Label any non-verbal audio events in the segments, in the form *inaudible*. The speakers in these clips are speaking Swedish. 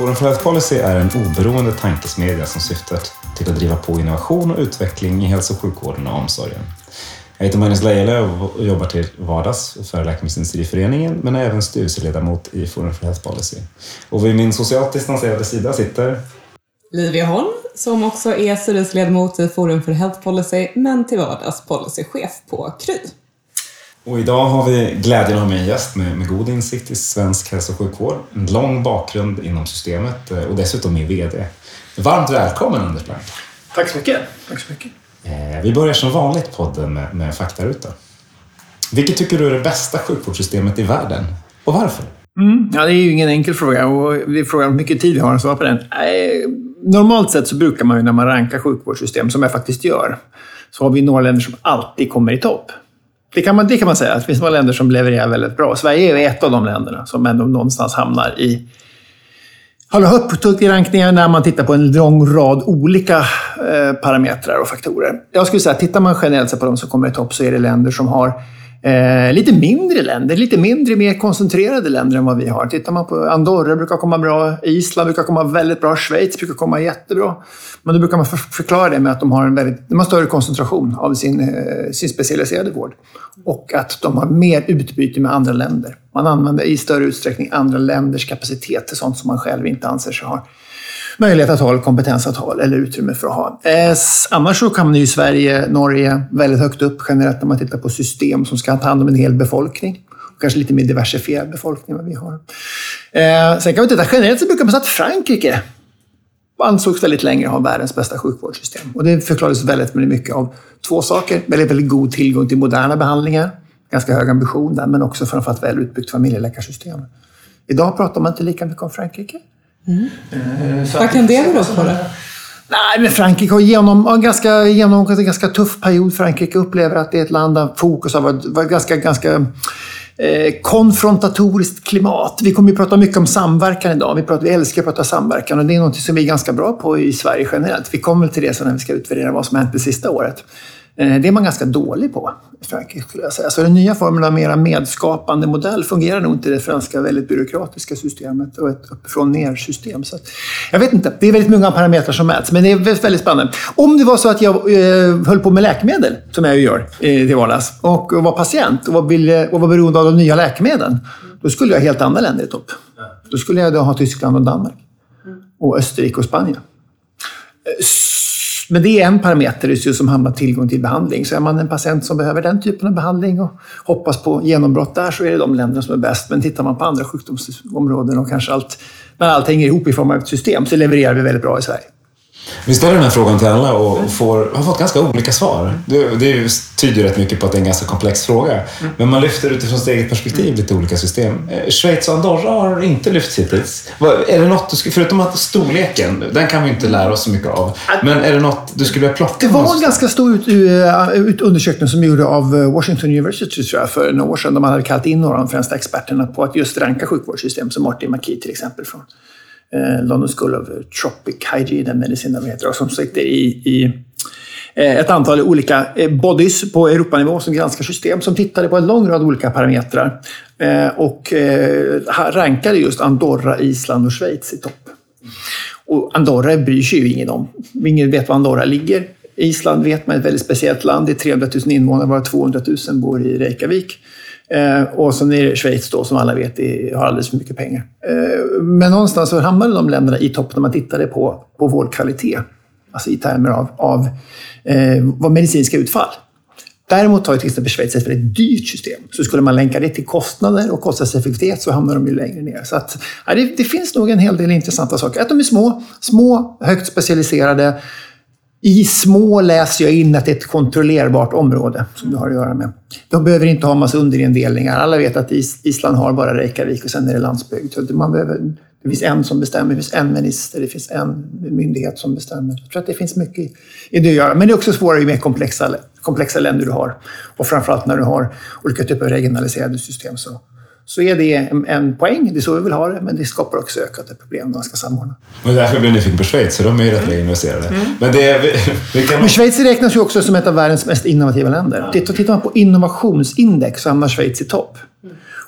Forum för Health Policy är en oberoende tankesmedja som syftar till att driva på innovation och utveckling i hälso och sjukvården och omsorgen. Jag heter Magnus Lejelöw och jobbar till vardags för Läkemedelsindustriföreningen men är även styrelseledamot i Forum för Health Policy. Och vid min socialt distanserade sida sitter Livia Holm, som också är styrelseledamot i Forum för Health Policy, men till vardags policychef på Kry. Och idag har vi glädjen att ha med en gäst med, med god insikt i svensk hälso och sjukvård, en lång bakgrund inom systemet eh, och dessutom min VD. Varmt välkommen Anders Blank. Tack så mycket. Tack så mycket. Eh, Vi börjar som vanligt podden med, med faktaruta. Vilket tycker du är det bästa sjukvårdssystemet i världen? Och varför? Mm. Ja, det är ju ingen enkel fråga och det är frågan hur mycket tid vi har att svara på den. Nej, Normalt sett så brukar man ju när man rankar sjukvårdssystem, som jag faktiskt gör, så har vi några länder som alltid kommer i topp. Det kan man, det kan man säga. Det finns några länder som levererar väldigt bra. Sverige är ett av de länderna som ändå någonstans hamnar i har högt i rankningar när man tittar på en lång rad olika eh, parametrar och faktorer. Jag skulle säga, tittar man generellt sett på de som kommer i topp så är det länder som har eh, lite mindre länder, lite mindre, mer koncentrerade länder än vad vi har. Tittar man på Andorra brukar komma bra, Island brukar komma väldigt bra, Schweiz brukar komma jättebra. Men då brukar man förklara det med att de har en väldigt, de har större koncentration av sin, eh, sin specialiserade vård. Och att de har mer utbyte med andra länder. Man använder i större utsträckning andra länders kapacitet till sånt som man själv inte anser sig ha möjlighet att ha, eller kompetens att ha eller utrymme för att ha. Eh, annars så kan man ju Sverige, Norge väldigt högt upp generellt när man tittar på system som ska ta hand om en hel befolkning. Kanske lite mer diversifierad befolkning än vad vi har. Eh, sen kan vi titta generellt så brukar man säga att Frankrike ansågs väldigt länge ha världens bästa sjukvårdssystem. Och det förklarades väldigt, väldigt mycket av två saker. Väldigt, väldigt god tillgång till moderna behandlingar. Ganska hög ambition där, men också framförallt väl utbyggt familjeläkarsystem. Idag pratar man inte lika mycket om Frankrike. Vad kan det bero på då? Nej, men Frankrike har genom, ganska, genomgått en ganska tuff period. Frankrike upplever att det är ett land där fokus har varit, varit ganska, ganska eh, konfrontatoriskt klimat. Vi kommer ju prata mycket om samverkan idag. Vi, pratar, vi älskar att prata samverkan och det är något som vi är ganska bra på i Sverige generellt. Vi kommer till det sen när vi ska utvärdera vad som har hänt det sista året. Eh, det är man ganska dålig på i Frankrike skulle jag säga. Så den nya formen av mera medskapande modell fungerar nog inte i det franska väldigt byråkratiska systemet och ett uppifrån ner-system. Så att, jag vet inte, det är väldigt många parametrar som mäts, men det är väldigt väldigt spännande. Om det var så att jag eh, höll på med läkemedel, som jag ju gör eh, till vardags, och var patient och var, ville, och var beroende av de nya läkemedlen, då skulle jag ha helt andra länder i topp. Då skulle jag då ha Tyskland och Danmark. Och Österrike och Spanien. Eh, men det är en parameter just som handlar om tillgång till behandling. Så är man en patient som behöver den typen av behandling och hoppas på genombrott där så är det de länderna som är bäst. Men tittar man på andra sjukdomsområden och kanske allt, när allt hänger ihop i form av ett system så levererar vi väldigt bra i Sverige. Vi ställer den här frågan till alla och får, har fått ganska olika svar. Det, det tyder rätt mycket på att det är en ganska komplex fråga. Men man lyfter utifrån sitt eget perspektiv lite olika system. Eh, Schweiz och Andorra har inte lyfts hittills. Är det något du skulle, förutom att storleken, den kan vi inte lära oss så mycket av. Men är det något du skulle vilja plocka? Det var en ganska stor ut, uh, ut, undersökning som gjordes av eh, Washington University tror jag, för några år sedan. De hade kallat in några av de främsta experterna på att just ranka sjukvårdssystem, som Martin McKee till exempel från eh, London School of Tropic Hygiene and Medicine, de heter, och som sitter i, i eh, ett antal olika eh, bodies på Europanivå som granskar system som tittade på en lång rad olika parametrar eh, och rankade just Andorra, Island och Schweiz i topp. Och Andorra bryr sig ju ingen om. Ingen vet var Andorra ligger. Island vet man är ett väldigt speciellt land. Det är 300 000 invånare, bara 200 000 bor i Reykjavik. Eh, och sen är det Schweiz då, som alla vet är, har alldeles för mycket pengar. Eh, men någonstans så hamnade de länderna i topp när man tittade på, på vårdkvalitet. Alltså i termer av, av eh, vad medicinska utfall. Däremot har ju till exempel Schweiz ett väldigt dyrt system. Så skulle man länka det till kostnader och kostnadseffektivitet så hamnar de ju längre ner. Så att, ja, det, det finns nog en hel del intressanta saker. Att de är små, små, högt specialiserade. I små läser jag in att det är ett kontrollerbart område som du har att göra med. De behöver inte ha massa underindelningar. Alla vet att Island har bara Reykjavik och sen är det landsbygd. Så man behöver, Det finns en som bestämmer, det finns en minister, det finns en myndighet som bestämmer. Jag tror att det finns mycket i det att göra. Men det är också svårare ju mer komplexa, komplexa länder du har. Och framförallt när du har olika typer av regionaliserade system. Så, så är det en, en poäng, det är så vi vill ha det, men det skapar också ökade problem när man ska samordna. Men därför blir jag nyfiken på Schweiz, för de är ju rätt investerade. Men det, vi, vi kan... Men Schweiz räknas ju också som ett av världens mest innovativa länder. Titt- Tittar man på innovationsindex så hamnar Schweiz i topp.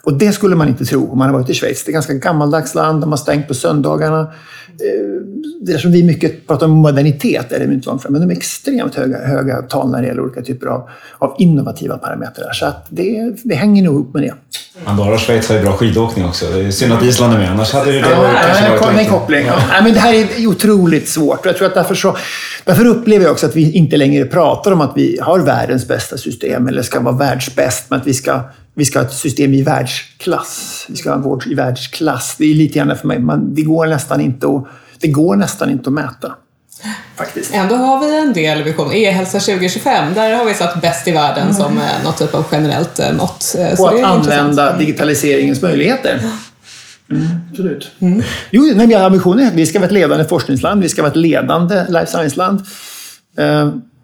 Och det skulle man inte tro om man har varit i Schweiz. Det är ett ganska gammaldags land, de har stängt på söndagarna. Eh, Det som vi mycket pratar om modernitet, är det inte långt fram, men de är extremt höga, höga tal när det gäller olika typer av, av innovativa parametrar. Så att det, det hänger nog ihop med det. Andorra och Schweiz har ju bra skidåkning också. Det är synd att Island är med, annars hade det Ja, kanske nej, varit en koppling. Ja. Nej, men det här är otroligt svårt. Jag tror att därför, så, därför upplever jag också att vi inte längre pratar om att vi har världens bästa system eller ska vara världsbäst, men att vi ska, vi ska ha ett system i världsklass. Vi ska ha en vård i världsklass. Det är lite grann för mig, man, det, går nästan inte att, det går nästan inte att mäta. Faktiskt. Ändå har vi en del visioner. E-hälsa 2025, där har vi satt bäst i världen som eh, något typ av generellt eh, mått. Eh, så Och att använda digitaliseringens möjligheter. Mm, absolut. Jo, nej, men ambitionen är att vi ska vara ett ledande forskningsland, vi ska vara ett ledande life science-land.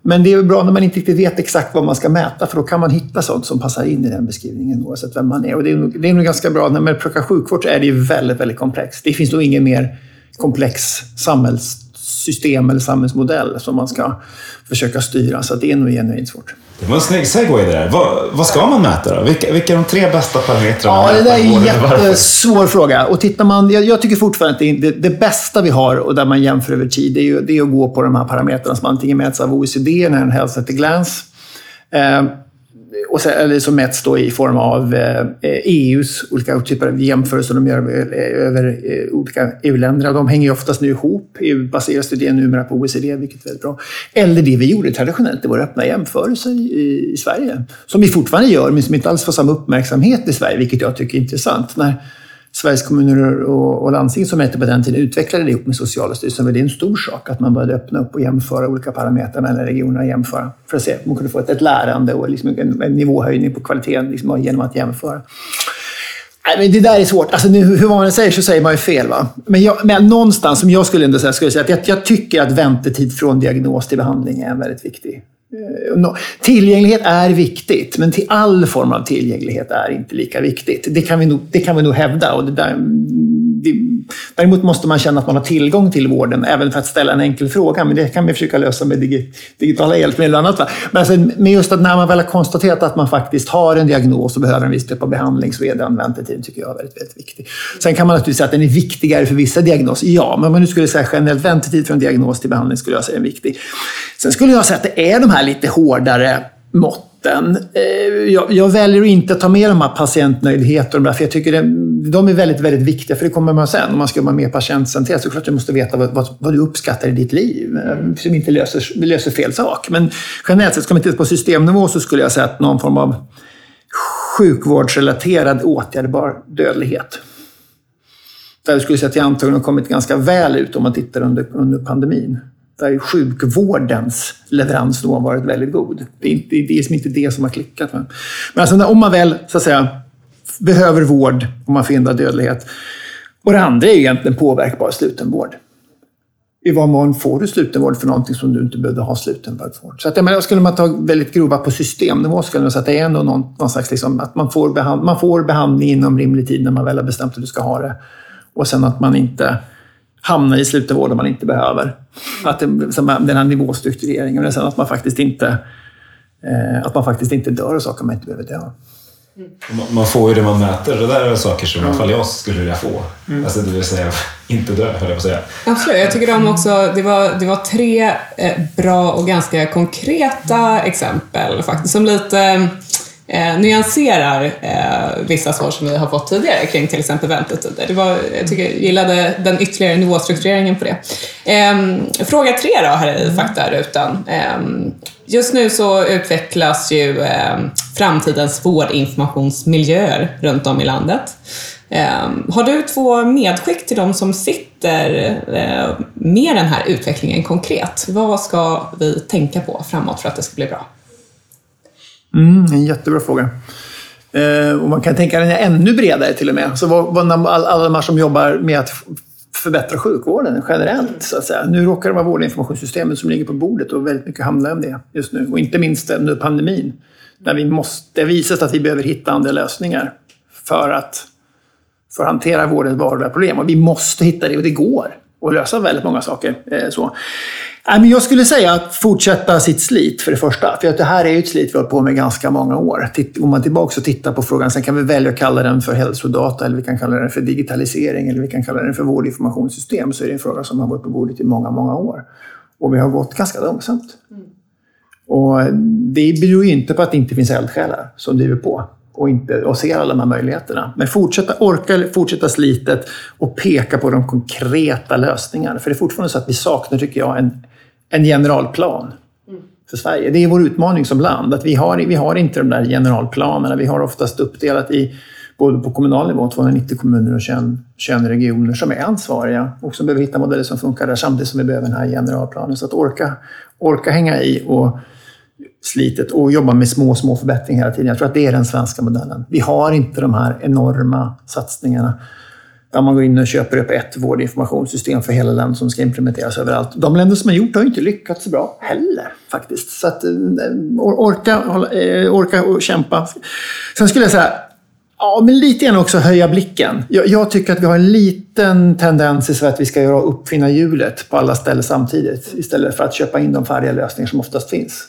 Men det är bra när man inte riktigt vet exakt vad man ska mäta, för då kan man hitta sånt som passar in i den beskrivningen oavsett vem man är. Och det är nog, det är nog ganska bra. När man plockar sjukvård så är det ju väldigt, väldigt komplext. Det finns nog ingen mer komplex samhällssystem eller samhällsmodell som man ska försöka styra. Så det är nog genuint svårt. Det var en snygg segway det där. Vad, vad ska man mäta då? Vilka, vilka är de tre bästa parametrarna? Ja, det där är en jättesvår fråga. Och tittar man, jag, jag tycker fortfarande att det, det, bästa vi har och där man jämför över tid, det är, ju, det är att gå på de här parametrarna som antingen mäts av OECD, när en Health at a glance, eh, och sen, eller som mäts då i form av eh, EUs olika typer av jämförelser de gör över, över eh, olika EU-länder. De hänger ju oftast nu ihop. EU baserar studien numera på OECD, vilket är väldigt bra. Eller det vi gjorde traditionellt i våra öppna jämförelser i, i Sverige. Som vi fortfarande gör, men som inte alls får samma uppmärksamhet i Sverige, vilket jag tycker är intressant. När Sveriges kommuner och, och landsting som hette på den tiden utvecklade det ihop med Socialstyrelsen. Men det är en stor sak att man började öppna upp och jämföra olika parametrar mellan regionerna. och Jämföra, för att se om man kunde få ett, ett lärande och liksom en, en nivåhöjning på kvaliteten liksom, genom att jämföra. Nej, men det där är svårt. Alltså, nu, hur man än säger så säger man ju fel. Va? Men, jag, men någonstans, som jag skulle ändå säga, skulle jag säga att jag, jag tycker att väntetid från diagnos till behandling är en väldigt viktig. Eh, tillgänglighet är viktigt, men till all form av tillgänglighet är inte lika viktigt. Det kan vi nog, det kan vi nog hävda. Och det där, däremot måste man känna att man har tillgång till vården, även för att ställa en enkel fråga. Men det kan vi försöka lösa med digitala hjälpmedel och annat. Va? Men, alltså, men just att när man väl har konstaterat att man faktiskt har en diagnos och behöver en viss typ av behandling, så är den väntetiden tycker jag väldigt, väldigt viktig. Sen kan man naturligtvis säga att den är viktigare för vissa diagnoser. Ja, men om man nu skulle säga generellt väntetid från diagnos till behandling skulle jag säga är viktig. Sen skulle jag säga att det är de här lite hårdare måtten patienten. Eh, jag, jag väljer att inte ta med de här patientnöjdheterna, för jag tycker det, de är väldigt, väldigt viktiga, för det kommer man sen. Om man ska vara mer patientcentrerat så är det klart att du måste veta vad, vad, vad du uppskattar i ditt liv, eh, som inte löser, löser fel sak. Men generellt sett, ska man titta på systemnivå så skulle jag säga att någon form av sjukvårdsrelaterad åtgärdbar dödlighet. Där jag skulle säga att jag antagligen har kommit ganska väl ut om man tittar under, under pandemin. Där sjukvårdens leveransnivå har varit väldigt god. Det är, inte, det är liksom inte det som har klickat. Men alltså om man väl så att säga, behöver vård och man förhindrar dödlighet. Och det andra är ju egentligen påverkbar slutenvård. I vad mån får du slutenvård för någonting som du inte behövde ha slutenvård för? Så att, jag menar, skulle man ta väldigt grova på systemnivå skulle man säga att det är ändå någon, någon slags liksom, att man får, behand, man får behandling inom rimlig tid när man väl har bestämt att du ska ha det. Och sen att man inte hamnar i slutenvård om man inte behöver. Att det, som den här nivåstruktureringen. Och sen att man faktiskt inte eh, att man faktiskt inte dör av saker man inte behöver dö av. Man- Man får ju det man mäter. Det där är saker som i alla fall jag skulle vilja få. Alltså det vill säga, *laughs* inte dö, höll jag på att säga. Absolut, jag tycker om också, det var, det var tre eh, bra och ganska konkreta exempel faktiskt, som lite eh, nyanserar eh, vissa svar som vi har fått tidigare kring till exempel väntetider. Det var, jag tycker, jag gillade den ytterligare nivåstruktureringen på det. Eh, fråga tre då här i faktarutan. Eh, just nu så utvecklas ju eh, framtidens vårdinformationsmiljöer runt om i landet. Eh, har du två medskick till de som sitter eh, med den här utvecklingen konkret? Vad ska vi tänka på framåt för att det ska bli bra? Mm, en jättebra fråga. Eh, och man kan tänka den är ännu bredare till och med. Så vad, vad, alla de här som jobbar med att förbättra sjukvården generellt. Så att säga. Nu råkar det vara vårdinformationssystemet som ligger på bordet och väldigt mycket handlar om det just nu. Och inte minst under pandemin. Där vi måste, det visas att vi behöver hitta andra lösningar för att, för att hantera vårdens vardagliga problem. Och vi måste hitta det och det går att lösa väldigt många saker. Eh, så. Jag skulle säga att fortsätta sitt slit för det första. För att det här är ju ett slit vi har på med ganska många år. Går man tillbaka och tittar på frågan, sen kan vi välja att kalla den för hälsodata, eller vi kan kalla den för digitalisering, eller vi kan kalla den för vårdinformationssystem, så är det en fråga som har varit på bordet i många, många år. Och vi har gått ganska långsamt. Mm. Och det beror ju inte på att det inte finns eldsjälar som driver på och, inte, och ser alla de här möjligheterna. Men fortsätta orka fortsätta slitet och peka på de konkreta lösningarna. För det är fortfarande så att vi saknar, tycker jag, en, en generalplan för Sverige. Det är vår utmaning som land, att vi har, vi har inte de där generalplanerna. Vi har oftast uppdelat i både på kommunal nivå, 290 kommuner och 21, 21 regioner som är ansvariga och som behöver hitta modeller som funkar där samtidigt som vi behöver den här generalplanen. Så att orka, orka hänga i och slitet och jobba med små, små förbättringar hela tiden. Jag tror att det är den svenska modellen. Vi har inte de här enorma satsningarna där man går in och köper upp ett vårdinformationssystem för hela landet som ska implementeras överallt. De länder som har gjort det har inte lyckats så bra heller faktiskt. Så att, eh, orka, eh, orka och kämpa. Sen skulle jag säga, ja, men lite grann också höja blicken. Jag, jag, tycker att vi har en liten tendens i Sverige att vi ska göra uppfinna hjulet på alla ställen samtidigt istället för att köpa in de färdiga lösningar som oftast finns.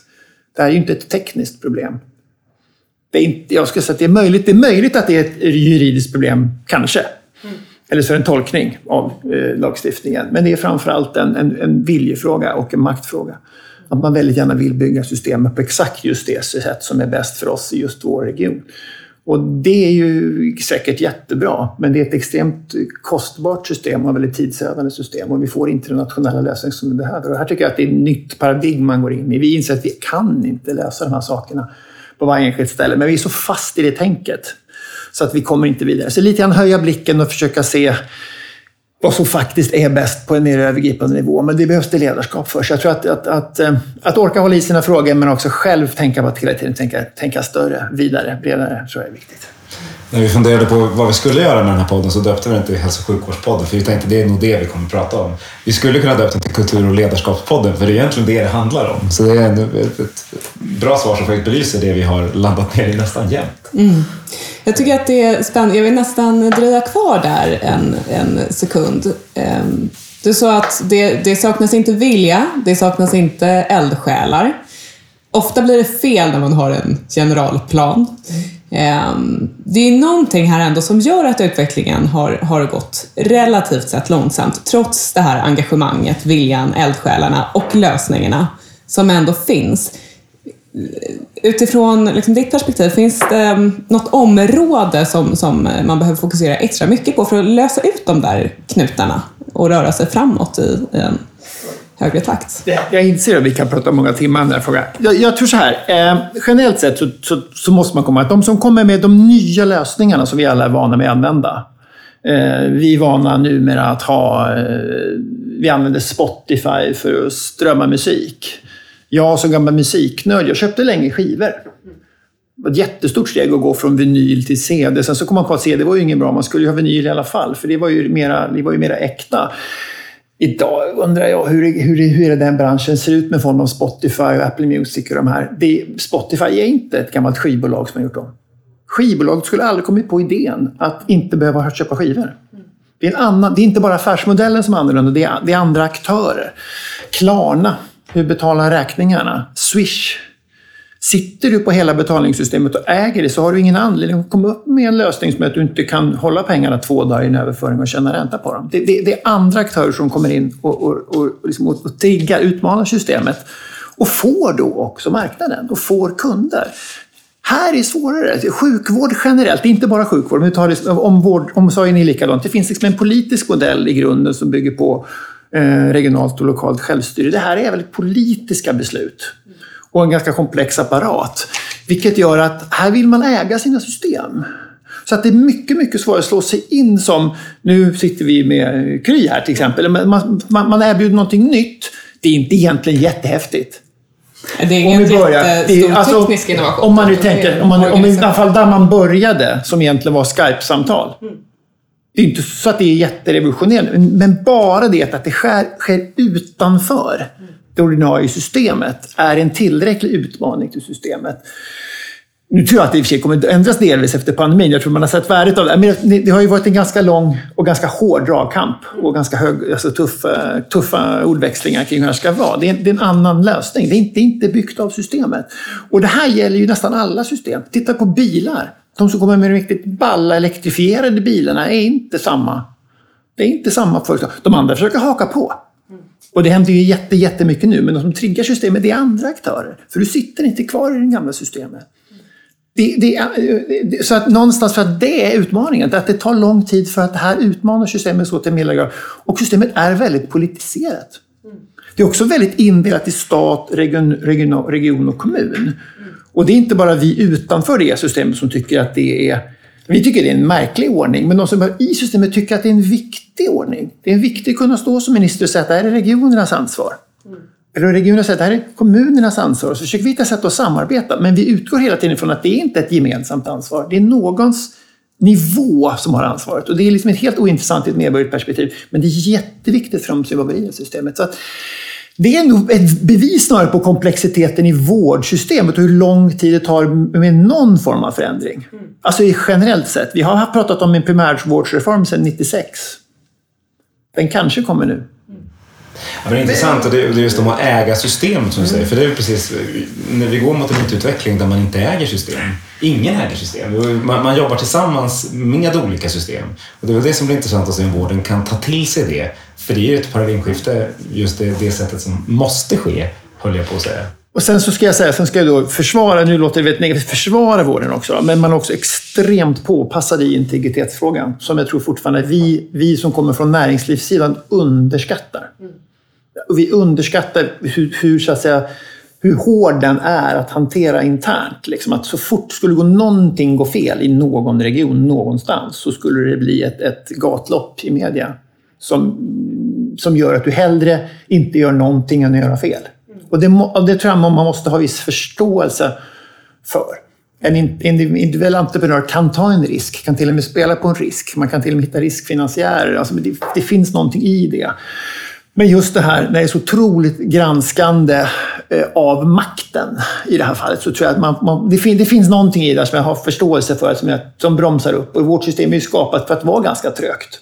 Det här är ju inte ett tekniskt problem. Det är, inte, jag ska säga att det, är möjligt, det är möjligt att det är ett juridiskt problem, kanske. Mm. Eller så är det en tolkning av eh, lagstiftningen. Men det är framförallt en, en, en viljefråga och en maktfråga. Att man väldigt gärna vill bygga systemet på exakt just det sätt som är bäst för oss i just vår region. Och det är ju säkert jättebra, men det är ett extremt kostbart system och väldigt tidsödande system och vi får inte den nationella lösning som vi behöver. Och här tycker jag att det är ett nytt paradigm man går in i. Vi inser att vi kan inte lösa de här sakerna på varje enskilt ställe, men vi är så fast i det tänket så att vi kommer inte vidare. Så lite grann höja blicken och försöka se vad som faktiskt är bäst på en mer övergripande nivå. Men det behövs det ledarskap för. Så jag tror att, att, att, eh, att orka hålla i sina frågor men också själv tänka på att hela tiden tänka, tänka större, vidare, bredare, tror jag är viktigt. När vi funderade på vad vi skulle göra med den här podden så döpte vi den till Hälso och sjukvårdspodden för vi tänkte det är nog det vi kommer att prata om. Vi skulle kunna döpa den till Kultur och ledarskapspodden för det är egentligen det det handlar om. Så det är ett, ett bra svar som faktiskt belyser det vi har landat ner i nästan jämt. Mm. Jag tycker att det är spännande. Jag vill nästan dröja kvar där en, en sekund. Ehm, du sa att det, det saknas inte vilja, det saknas inte eldsjälar. Ofta blir det fel när man har en generalplan. Ehm, det är någonting här ändå som gör att utvecklingen har, har gått relativt sett långsamt, trots det här engagemanget, viljan, eldsjälarna och lösningarna som ändå finns. Utifrån liksom ditt perspektiv, finns det något område som, som man behöver fokusera extra mycket på för att lösa ut de där knutarna och röra sig framåt i, i en högre takt? Jag inser att vi kan prata många timmar om den här frågan. Jag, jag tror så här, eh, generellt sett så, så, så, måste man komma att de som kommer med de nya lösningarna som vi alla är vana med att använda. Eh, vi är vana numera att ha, eh, vi använder Spotify för att strömma musik. Jag som gammal musiknörd, jag köpte länge skivor. Det var ett jättestort steg att gå från vinyl till CD. Sen så kom man på att CD var ju inget bra, man skulle ju ha vinyl i alla fall, för det var ju mera, det var ju mera äkta. Idag undrar jag hur, hur, hur den branschen ser ut med form av Spotify och Apple Music och de här. Det, Spotify är inte ett gammalt skivbolag som har gjort dem. Skivbolaget skulle aldrig kommit på idén att inte behöva köpa skivor. Det är, en annan, det är inte bara affärsmodellen som är annorlunda, det är, det är andra aktörer. Klarna hur betalar räkningarna? Swish. Sitter du på hela betalningssystemet och äger det så har du ingen anledning att komma upp med en lösning som att du inte kan hålla pengarna två dagar i en överföring och tjäna ränta på dem. Det, det, det är andra aktörer som kommer in och, och, och, liksom, och triggar, utmanar systemet och får då också marknaden och får kunder. Här är svårare. Sjukvård generellt, inte bara sjukvård, men vi tar det, om vård, omsorgen är likadant. Det finns liksom en politisk modell i grunden som bygger på Eh, regionalt och lokalt självstyre. Det här är väldigt politiska beslut och en ganska komplex apparat. Vilket gör att här vill man äga sina system. Så att det är mycket, mycket svårare att slå sig in som, nu sitter vi med Kry här till exempel, man, man, man erbjuder någonting nytt. Det är inte egentligen jättehäftigt. Det är Om ingen vi börjar- jättestor alltså, teknisk innovation. Om man nu tänker, om, man, om i alla fall där man började, som egentligen var Skype-samtal. Det är inte så att det är jätterevolutionerande, men- bara det att det sker, sker utanför det ordinarie systemet är en tillräcklig utmaning till systemet. Nu tror jag att det i och för sig kommer att ändras delvis efter pandemin. Jag tror man har sett värdet av det. Men det, har ju varit en ganska lång och ganska hård dragkamp och ganska hög, alltså tuffa, tuffa ordväxlingar kring hur det ska vara. Det är, det är en annan lösning. Det är, inte, det är inte byggt av systemet. Och det här gäller ju nästan alla system. Titta på bilar. De som kommer med de riktigt balla elektrifierade bilarna är inte samma. Det är inte samma företag. De andra försöker haka på. Och det händer ju jätte, jättemycket nu, men de som triggar systemet det är andra aktörer. För du sitter inte kvar i det gamla systemet. Det, eh, det, så att någonstans för att det är utmaningen, att det tar lång tid för att det här utmanar systemet så till milda grad. Och systemet är väldigt politiserat. Det är också väldigt indelat i stat, region, region, region och kommun. Och det är inte bara vi utanför det systemet som tycker att det är vi tycker det är en märklig ordning, men de som är i systemet tycker att det är en viktig ordning. Det är viktigt att kunna stå som minister och säga att det här är regionernas ansvar. Eller regionerna säger att det här är kommunernas ansvar. Så försöker vi hitta sätt att samarbeta. Men vi utgår hela tiden från att det är inte ett gemensamt ansvar. Det är någons nivå som har ansvaret. Och det är liksom ett helt ointressant i ett medborgerligt perspektiv. Men det är jätteviktigt för de som jobbar i systemet. Så att det är nog ett bevis snarare på komplexiteten i vårdsystemet och hur lång tid det tar med någon form av förändring. Alltså i generellt sett. Vi har pratat om en primärvårdsreform sedan 96. Den kanske kommer nu. Ja, men det är intressant och det, är just om att äga system som du säger. För det är precis när vi går mot en utveckling där man inte äger system. Ingen äger system. Man, man jobbar tillsammans med olika system. Och det är väl det som blir intressant att se om vården kan ta till sig det. För det är ju ett paradigmskifte, just det, det sättet som måste ske, höll jag på att säga. Och sen så ska jag säga, sen ska jag då försvara, nu låter det väldigt negativt, försvara vården också. då, Men man är också extremt påpassad i integritetsfrågan. Som jag tror fortfarande vi, vi som kommer från näringslivssidan underskattar. Och vi underskattar hur, hur, så att säga, hur hård den är att hantera internt. Liksom att så fort skulle gå någonting gå fel i någon region någonstans så skulle det bli ett, ett gatlopp i media. Som, som gör att du hellre inte gör någonting än att göra fel. Och det, och det tror jag man måste ha viss förståelse för. En individuell entreprenör kan ta en risk, kan till och med spela på en risk. Man kan till och med hitta riskfinansiärer. Alltså det, det finns någonting i det. Men just det här när det är så otroligt granskande eh, av makten i det här fallet så tror jag att man, man, det, fin, det finns någonting i det som jag har förståelse för som, jag, som bromsar upp. Och vårt system är ju skapat för att vara ganska trögt.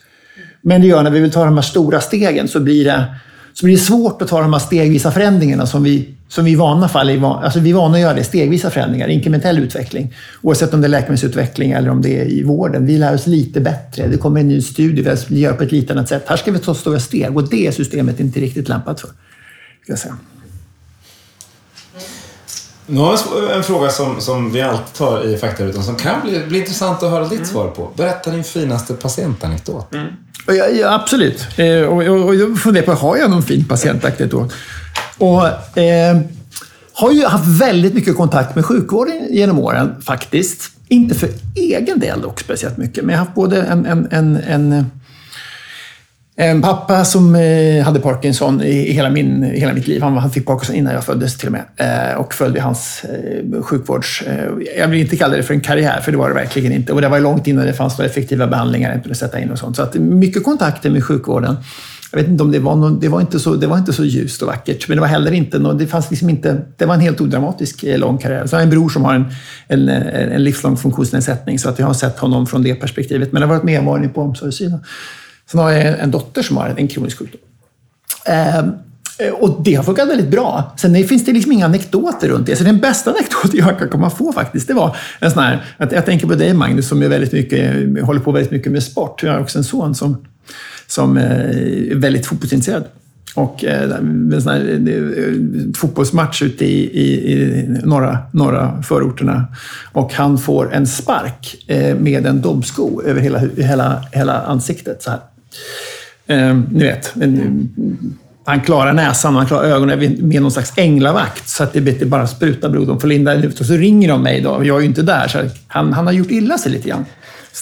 Men det gör när vi vill ta de här stora stegen så blir det, så blir det svårt att ta de här stegvisa förändringarna som vi, som vi i vana fall är, alltså vi är vana att göra det. Stegvisa förändringar, inkrementell utveckling. Oavsett om det är läkemedelsutveckling eller om det är i vården. Vi lär oss lite bättre. Det kommer en ny studie, vi gör på ett lite annat sätt. Här ska vi ta stora steg och det är systemet inte riktigt lämpat för. Ska jag säga. Nu har vi en fråga som, som vi alltid tar i faktarutan som kan bli, bli intressant att höra ditt svar på. Berätta din finaste patientanekdot. Och Ja, ja, absolut. Eh, och, och, och jag funderar på, har jag någon fin patientaktivitet? Och eh, har ju haft väldigt mycket kontakt med sjukvården genom åren, faktiskt. Inte för egen del dock speciellt mycket, men jag har haft både en, en, en, en en pappa som eh, hade Parkinson i hela, min, i hela mitt liv. Han, han fick Parkinson innan jag föddes till och med. Eh, och följde hans eh, sjukvårds... Jag vill inte kalla det för en karriär, för det var det verkligen inte. Och det var långt innan det fanns några effektiva behandlingar att kunde sätta in och sånt. Så att mycket kontakter med sjukvården. Jag vet inte om det var, någon, det var, inte, så, det var inte så ljust och vackert, men det var heller inte... Någon, det, fanns liksom inte det var en helt odramatisk lång karriär. Så jag har en bror som har en, en, en, en livslång funktionsnedsättning, så att jag har sett honom från det perspektivet. Men det har varit medvarning på omsorgssidan. Sen har jag en dotter som har en kronisk sjukdom. Eh, och det har funkat väldigt bra. Sen finns det liksom inga anekdoter runt det. Så den bästa anekdoten jag kan komma få faktiskt, det var en sån här, att jag tänker på dig Magnus som är väldigt mycket, håller på väldigt mycket med sport. Jag har också en son som, som eh, är väldigt fotbollsintresserad. Och eh, en sån här fotbollsmatch ute i, i, i norra, norra förorterna. Och han får en spark med en dobbsko över hela, hela, hela ansiktet. Så här. Eh, ni vet, en, han klarar näsan och han klarar ögonen med någon slags änglavakt så att det, bara sprutar blod. De får linda ut och så ringer de mig då. Jag är ju inte där, så han, han har gjort illa sig lite grann.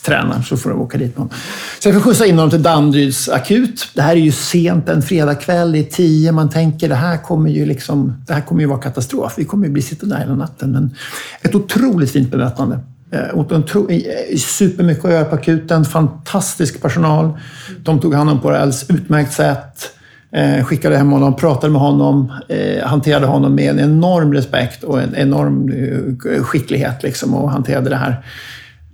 tränar så får de åka dit med honom. Så jag får skjutsa in honom till Danderyds akut. Det här är ju sent en fredagkväll, det är tio. Man tänker det här kommer ju liksom, det här kommer ju vara katastrof. Vi kommer ju bli sittande där hela natten. Men ett otroligt fint bemötande. Eh, supermycket att göra på akuten, fantastisk personal. De tog hand om på det alldeles utmärkt sätt. Eh, skickade hem honom, pratade med honom, eh, hanterade honom med en enorm respekt och en enorm eh, skicklighet liksom, och hanterade det här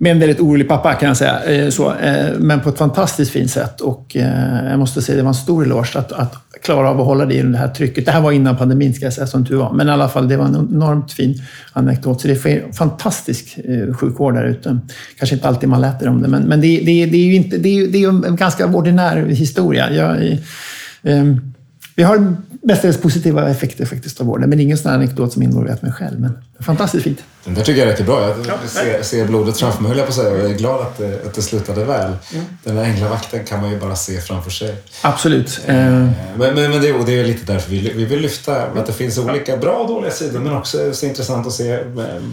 med en väldigt orolig pappa kan jag säga. Eh, så, eh, men på ett fantastiskt fint sätt. Och eh, jag måste säga det var en stor eloge att, att klara av att hålla det i det här trycket. Det här var innan pandemin ska jag säga, som tur var. Men i alla fall, det var en enormt fin anekdot. Så det är fantastisk sjukvård där ute. Kanske inte alltid man läter om det, men, men det, det, det är ju inte, det är, det är en ganska ordinär historia. Jag, vi har mestadels positiva effekter faktiskt av vården, men ingen sån anekdot som involverat mig själv. Men fantastiskt fint. Den där tycker jag är rätt bra. Jag ser, ser blodet framför mig, höll jag på att säga. Jag är glad att det, att det slutade väl. Mm. Den där änglavakten kan man ju bara se framför sig. Absolut. Eh, men, men, men det, och det är lite därför vi, vi vill lyfta att det finns olika bra och dåliga sidor, men också så intressant att se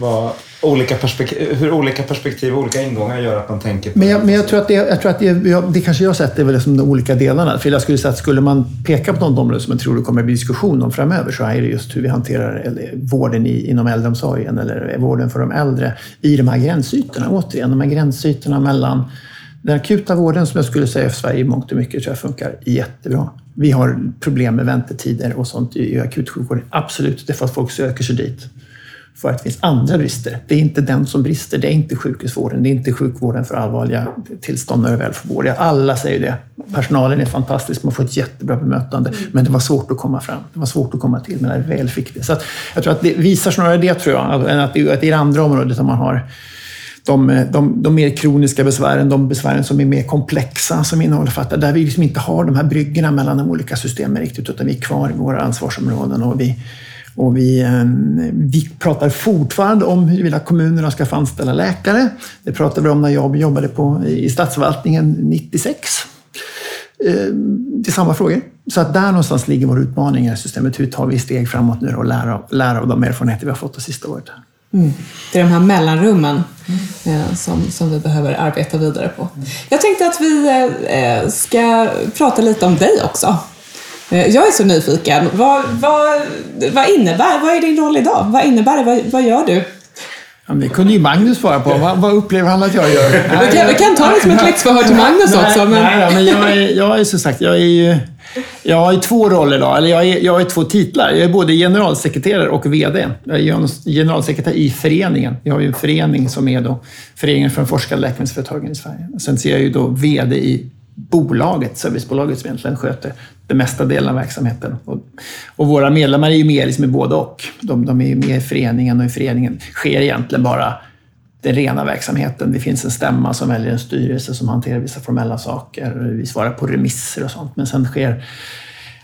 vad olika perspektiv, hur olika perspektiv och olika ingångar gör att man tänker på Men jag, men jag tror att, det, jag tror att det, det kanske jag sett, det är väl som de olika delarna. För jag skulle säga att skulle man peka på något område som jag tror det kommer att bli diskussion om framöver så är det just hur vi hanterar eller, vården i, inom äldreomsorgen eller vården för de äldre i de här gränsytorna. Återigen, de här gränsytorna mellan den akuta vården som jag skulle säga för Sverige i mångt och mycket tror jag funkar jättebra. Vi har problem med väntetider och sånt i akutsjukvården. Absolut, det är för att folk söker sig dit för att det finns andra brister. Det är inte den som brister, det är inte sjukhusvården, det är inte sjukvården för allvarliga tillstånd när det väl får vård. Alla säger det. Personalen är fantastisk, man får ett jättebra bemötande, mm. men det var svårt att komma fram. Det var svårt att komma till, men när väl fick det. Så jag tror att det visar snarare det, tror jag, än att det är det andra området som man har de, de, de mer kroniska besvären, de besvären som är mer komplexa, som innehåller där vi liksom inte har de här bryggorna mellan de olika systemen riktigt, utan vi är kvar i våra ansvarsområden och vi, och vi, ehm, vi pratar fortfarande om huruvida kommunerna ska få anställa läkare. Det pratade vi om när jag jobbade på, i statsförvaltningen 96. Ehm, det är samma frågor. Så att där någonstans ligger vår utmaning i systemet. Hur tar vi steg framåt nu och lär, lär av de erfarenheter vi har fått det sista året? Mm. Det är de här mellanrummen eh, som, som vi behöver arbeta vidare på. Jag tänkte att vi eh, eh ska prata lite om dig också. Eh, jag är så nyfiken. Vad, vad, vad innebär, vad är din roll idag? Vad innebär det? Vad, vad gör du? Ja, det kunde ju Magnus svara på. Vad, vad upplever han att jag gör? *laughs* vi, kan, vi kan ta det som ett läxförhör till Magnus nej, också. Men... Nej, men jag är, jag är som sagt, jag är ju... Jag har två roller idag, eller jag, är, jag har två titlar. Jag är både generalsekreterare och VD. Jag är generalsekreterare i föreningen. Vi har ju en förening som är då Föreningen för de forskande läkemedelsföretagen i Sverige. Sen ser jag ju då VD i bolaget, servicebolaget som egentligen sköter den mesta delen av verksamheten. Och, och våra medlemmar är ju med liksom i både och. De, de är ju med i föreningen och i föreningen sker egentligen bara den rena verksamheten. Det finns en stämma som väljer en styrelse som hanterar vissa formella saker. Vi svarar på remisser och sånt. Men sen sker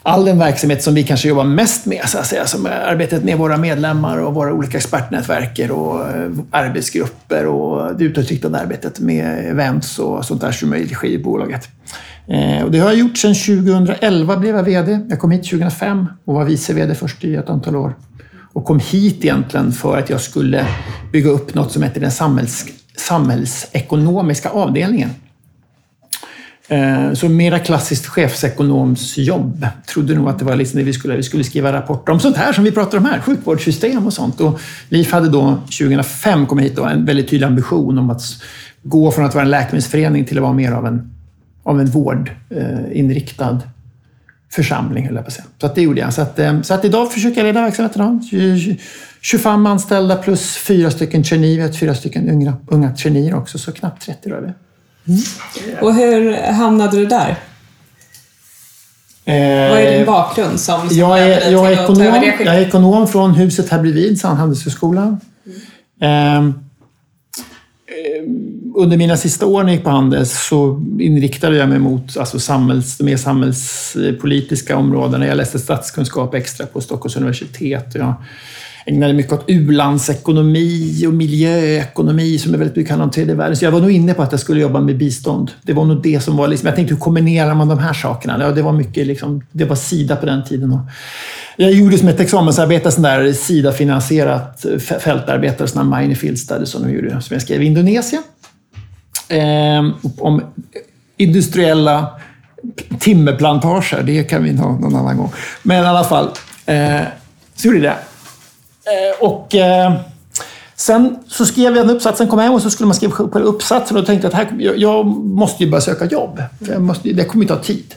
all den verksamhet som vi kanske jobbar mest med, så att säga, som är arbetet med våra medlemmar och våra olika expertnätverk och eh, arbetsgrupper och det utåtriktade arbetet med events och sånt där som är i regi i bolaget. Eh, och det har jag gjort sedan 2011 blev jag VD. Jag kom hit 2005 och var vice VD först i ett antal år. Och kom hit egentligen för att jag skulle bygga upp något som heter den samhälls, samhällsekonomiska avdelningen. Eh, så mera klassiskt chefsekonomsjobb. Trodde nog att det var liksom det vi skulle, vi skulle skriva rapporter om sånt här som vi pratar om här, sjukvårdssystem och sånt. Och LIF hade då 2005 kommit hit då, en väldigt tydlig ambition om att gå från att vara en läkemedelsförening till att vara mer av en, av en vårdinriktad eh, församling, höll jag på att säga. Så att det gjorde jag. Så att, eh, så att idag försöker jag leda verksamheten. 25 anställda plus fyra stycken traineer. Vi har fyra stycken unga, unga traineer också, så knappt 30 då är vi. Mm. Och hur hamnade du där? Eh, Vad är din bakgrund som, som jag, är, jag, är ekonom, jag är ekonom från huset här bredvid, Handelshögskolan. Mm. Eh, under mina sista år när jag gick på Handels så inriktade jag mig mot alltså samhälls, de mer samhällspolitiska områdena. Jag läste statskunskap extra på Stockholms universitet. Jag ägnade mycket åt u-landsekonomi och miljöekonomi som är väldigt mycket handlar om tredje världen. Så jag var nog inne på att jag skulle jobba med bistånd. Det var nog det som var liksom, jag tänkte hur kombinerar man de här sakerna? Ja, det var mycket liksom, det var Sida på den tiden. Och jag gjorde som ett examensarbete, sån där Sida-finansierat fältarbete, sån här Minefield studies som, de gjorde, som jag skrev i Indonesien. eh, om industriella timmerplantager. Det kan vi ha någon annan gång. Men i alla fall, eh, så gjorde jag det. Eh, och eh, sen så skrev jag en uppsats, sen kom hem och så skulle man skriva på uppsatsen och tänkte att här, jag, jag måste ju börja söka jobb. För måste, det kommer ju ta tid.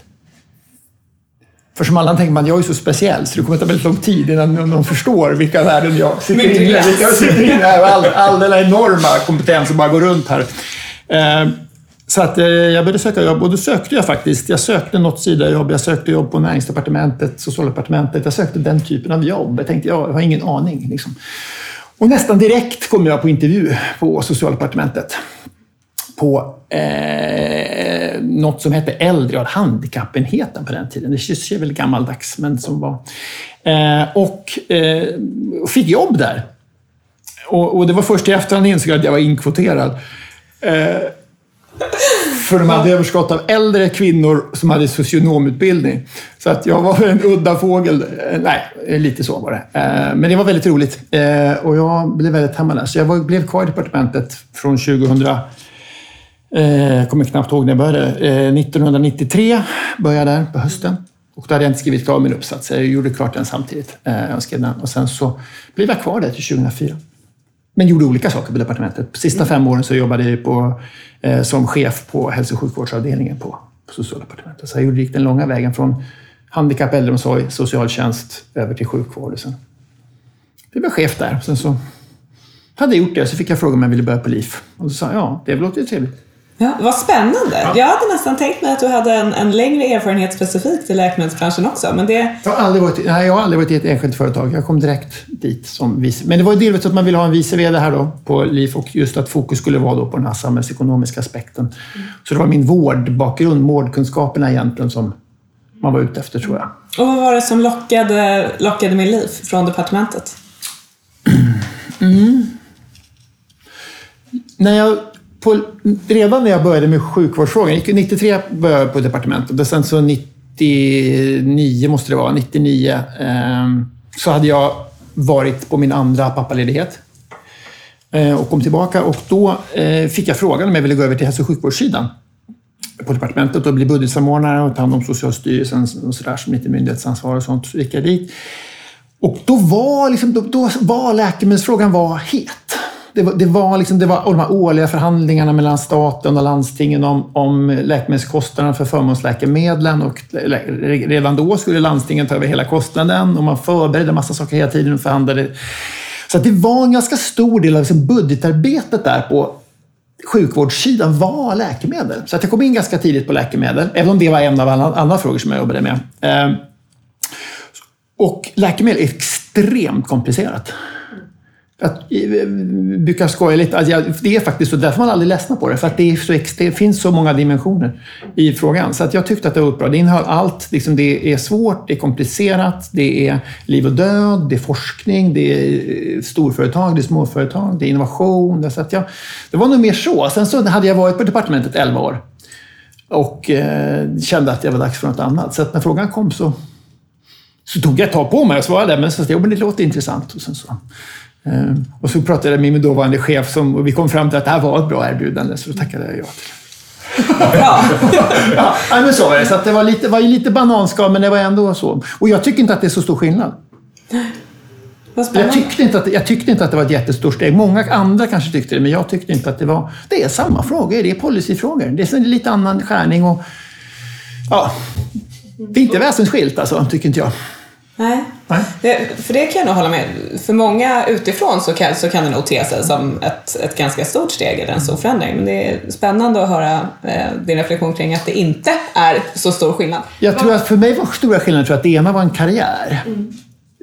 För som alla tänker man, jag är så speciell så det kommer ta väldigt lång tid innan någon förstår vilka värden jag sitter inne i. Jag sitter inne här och all, all den enorma kompetens som bara går runt här. Så att eh, jag började söka jobb och då sökte jag faktiskt. Jag sökte något sidojobb, jag sökte jobb på näringsdepartementet, socialdepartementet. Jag sökte den typen av jobb. Jag tänkte, jag har ingen aning. Liksom. Och nästan direkt kom jag på intervju på socialdepartementet. På eh, något som hette Äldre och handikappenheten på den tiden. Det känns väl gammaldags, men som var. Eh, och eh, fick jobb där. Och, och, det var först i efterhand jag insåg att jag var inkvoterad. Eh, för de hade överskott av äldre kvinnor som hade socionomutbildning. Så att jag var en udda fågel. Eh, nej, lite så var det. Eh, men det var väldigt roligt eh, och jag blev väldigt hemma där. Så jag blev kvar i departementet från 2000 jag kommer knappt ihåg när jag började. 1993 började jag där på hösten. Och då hade jag inte skrivit klar min uppsats. Jag gjorde klart den samtidigt. Jag skrev den. Och sen så blev jag kvar där till 2004. Men gjorde olika saker på departementet. De sista fem åren så jobbade jag på, eh, som chef på hälso och sjukvårdsavdelningen på, på socialdepartementet. Så jag gick den långa vägen från handikapp, äldreomsorg, socialtjänst över till sjukvård. Och sen blev jag chef där. Sen så hade jag gjort det så fick jag fråga om jag ville börja på LIF. Och då sa jag ja, det låter ju trevligt. Ja, vad spännande. Ja. Jag hade nästan tänkt mig att du hade en, en längre erfarenhet specifikt i läkemedelsbranschen också. Men det... jag, har aldrig varit, nej, jag har aldrig varit i ett enskilt företag. Jag kom direkt dit som vice. Men det var ju delvis att man ville ha en vice VD här då på LIF och just att fokus skulle vara då på den här samhällsekonomiska aspekten. Mm. Så det var min vårdbakgrund, vårdkunskaperna egentligen som man var ute efter tror jag. Och vad var det som lockade, lockade med LIF från departementet? *clears throat* Mm. När jag på, redan när jag började med sjukvårdsfrågan, 93 började jag på departementet och sen så 99 måste det vara, 99, eh, så hade jag varit på min andra pappaledighet eh, och kom tillbaka och då eh, fick jag frågan om jag ville gå över till hälso och sjukvårdssidan på departementet och bli budgetsamordnare och ta hand om Socialstyrelsen och sådär som lite myndighetsansvar och sånt. Så gick jag dit. Och då var, liksom, då, då var läkemedelsfrågan var het det var, det var, liksom, det var de här årliga förhandlingarna mellan staten och landstingen om, om läkemedelskostnaderna för förmånsläkemedlen. Och redan då skulle landstingen ta över hela kostnaden och man förberedde massa saker hela tiden och förhandlade. Så det var en ganska stor del av liksom budgetarbetet där på sjukvårdssidan var läkemedel. Så att jag kom in ganska tidigt på läkemedel, även om det var en av alla andra frågor som jag jobbade med. Ehm, och läkemedel är extremt komplicerat. Jag brukar eh, skoja lite. Alltså det är faktiskt så, därför man aldrig ledsna på det. För att det, så, det, finns så många dimensioner i frågan. Så att jag tyckte att det var bra. Det innehöll allt. Liksom det är svårt, det är komplicerat, det är liv och död, det är forskning, det är eh, storföretag, det är småföretag, det är innovation. Så att jag, det var nog mer så. Sen så hade jag varit på departementet 11 år och eh, kände att det var dags för något annat. Så att när frågan kom så, så tog jag ett tag på mig och svarade. Men så, jo, men det låter intressant. Och sen så och så pratade jag med min dåvarande chef som, och vi kom fram till att det här var ett bra erbjudande, så då tackade jag ja till Ja. *laughs* ja, men så var det. Så det var lite, var lite bananskal, men det var ändå så. Och jag tycker inte att det är så stor skillnad. Jag tyckte, inte att, jag tyckte inte att det var ett jättestort steg. Många andra kanske tyckte det, men jag tyckte inte att det var... Det är samma frågor, det är policyfrågor. Det är lite annan skärning och... Ja, det är inte väsensskilt alltså, tycker inte jag. Nej. Nej. Det, för det kan jag nog hålla med För många utifrån så kan, så kan det nog te sig som ett, ett ganska stort steg eller en stor förändring. Men det är spännande att höra eh, din reflektion kring att det inte är så stor skillnad. Jag tror att för mig var stora skillnaden tror att det ena var en karriär. Mm.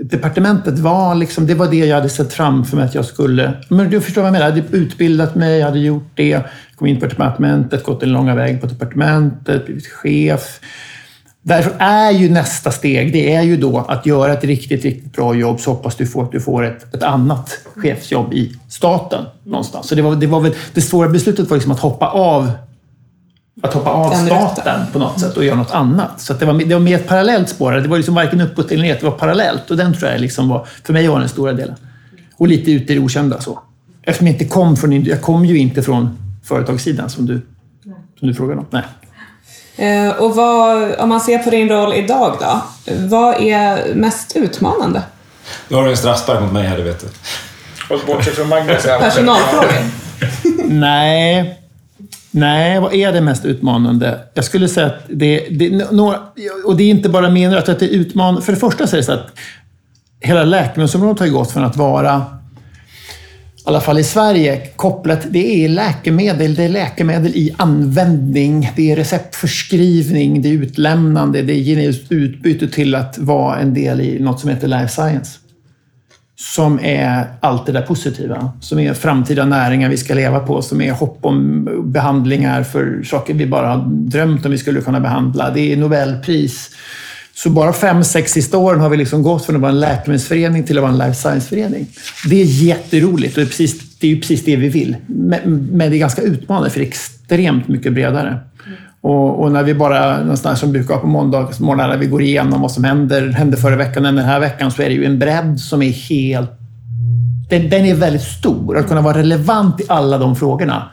Departementet var liksom, det var det jag hade sett framför mig att jag skulle... Men du förstår vad jag menar? Jag hade utbildat mig, jag hade gjort det, kom in på departementet, gått den långa vägen på departementet, blivit chef Därför är ju nästa steg, det är ju då att göra ett riktigt, riktigt bra jobb så hoppas du får att du får ett, ett annat chefsjobb i staten någonstans. Så det var, det var väl, det svåra beslutet var liksom att hoppa av att hoppa av staten på något sätt och göra något annat. Så det, var, det var mer ett parallellt spår. Det var liksom varken uppåt eller neråt, det var parallellt. Och den tror jag liksom var, för mig var den stora delen. Och lite ute i det okända så. Eftersom jag inte kom från, jag kom ju inte från företagssidan som du, som du frågade om. Nej. Eh, och vad, om man ser på din roll idag då, vad är mest utmanande? Nu har du en straffspark mot mig här, det vet du. Och bortsett från Magnus. Personalfrågor? Nej. Nej, vad är det mest utmanande? Jag skulle säga att det, det några, och det är inte bara min rätt att det är utmanande. För det första så är det så att hela läkemedelsområdet har gått från att vara, i alla fall i Sverige, kopplat, det är läkemedel, det är läkemedel i användning, det är receptförskrivning, det är utlämnande, det är genetiskt utbyte till att vara en del i något som heter life science som är allt det där positiva. Som är framtida näringar vi ska leva på, som är hopp om behandlingar för saker vi bara har drömt om vi skulle kunna behandla. Det är Nobelpris. Så bara fem, sex sista åren har vi liksom gått från att vara en läkemedelsförening till att vara en life science-förening. Det är jätteroligt och det är, precis, det är precis det vi vill. Men det är ganska utmanande för det är extremt mycket bredare. Och, och, när vi bara, någonstans som brukar på måndagsmorgnar, när vi går igenom vad som händer, hände förra veckan och den här veckan, så är det ju en bredd som är helt... Den, den är väldigt stor. Att kunna vara relevant i alla de frågorna.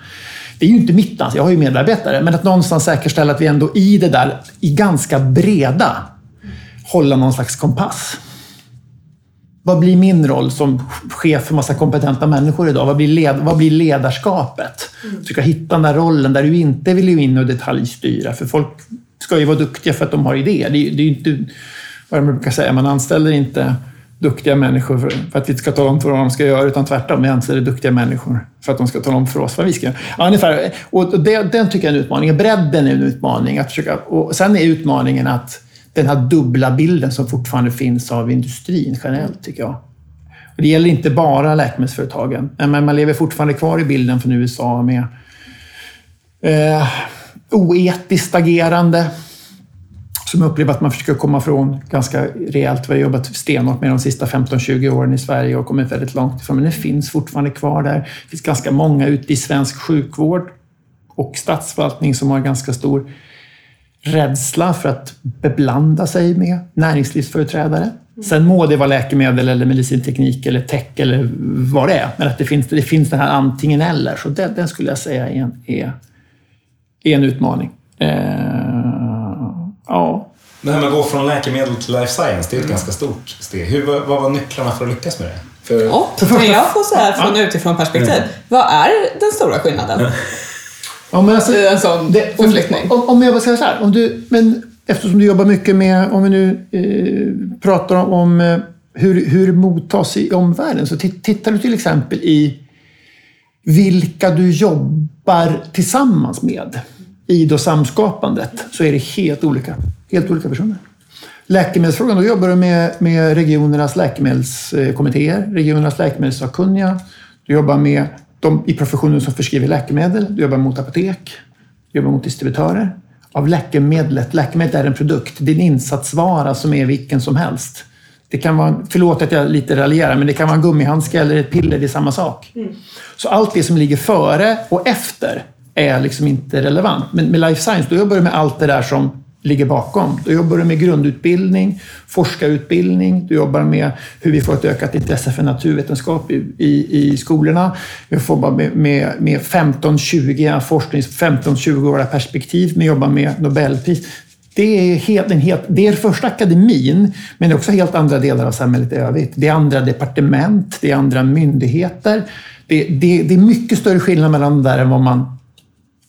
Det är ju inte mitt ansvar, jag har ju medarbetare, men att någonstans säkerställa att vi ändå i det där, i ganska breda, hålla någon slags kompass. Vad blir min roll som chef för massa kompetenta människor idag? Vad blir, led, vad blir ledarskapet? Mm. Försöka hitta den där rollen där du inte vill in och detaljstyra. För folk ska ju vara duktiga för att de har idéer. Det, det är inte, vad man brukar säga, man anställer inte duktiga människor för, att vi ska tala om för vad de ska göra, utan tvärtom. Vi anställer duktiga människor för att de ska tala om för oss vad vi ska göra. Ja, ungefär. Och det, den tycker jag är en utmaning. Bredden är en utmaning. Att försöka, och sen är utmaningen att den här dubbla bilden som fortfarande finns av industrin generellt, tycker jag. Och det gäller inte bara läkemedelsföretagen, men man lever fortfarande kvar i bilden från USA med eh, oetiskt agerande som jag upplever att man försöker komma ifrån ganska rejält. Vi har jobbat stenhårt med de sista 15-20 åren i Sverige och kommit väldigt långt ifrån, men det finns fortfarande kvar där. Det finns ganska många ute i svensk sjukvård och statsförvaltning som har ganska stor rädsla för att beblanda sig med näringslivsföreträdare. Sen må det vara läkemedel eller medicinteknik eller tech eller vad det är, men att det finns, det finns den här antingen eller. Så den, den skulle jag säga är en, är, är en utmaning. Eh, ja. Det här med att gå från läkemedel till life science, det är ett mm. ganska stort steg. Hur, vad var nycklarna för att lyckas med det? För... Ja, kan jag få säga från ja. utifrån perspektiv. Mm. Vad är den stora skillnaden? *laughs* Ja, men alltså, en sån det, förflyttning. Om, om jag bara säger så här, om du, men eftersom du jobbar mycket med, om vi nu eh, pratar om eh, hur, hur mottas i omvärlden, så tittar du till exempel i vilka du jobbar tillsammans med i då samskapandet, så är det helt olika, helt olika personer. Läkemedelsfrågan, då jobbar du med, med regionernas läkemedelskommittéer, regionernas läkemedelssakkunniga. Du jobbar med de i professionen som förskriver läkemedel, du jobbar mot apotek, du jobbar mot distributörer. Av läkemedlet, läkemedlet är en produkt, det är en insatsvara som är vilken som helst. Det kan vara, förlåt att jag lite raljerar, men det kan vara en gummihandske eller ett piller, det är samma sak. Mm. Så allt det som ligger före och efter är liksom inte relevant. Men med life science, då jobbar du med allt det där som ligger bakom. Då jobbar du med grundutbildning, forskarutbildning, du jobbar med hur vi får ett ökat intresse för naturvetenskap i, i, i skolorna. Vi får med, med, med 15-20 forsknings 15-20-åriga perspektiv, vi jobbar med Nobelpris. Det är, helt, en helt, det är första akademin, men det är också helt andra delar av samhället i övrigt. Det är andra departement, det är andra myndigheter. Det, det, det är mycket större skillnad mellan där än vad man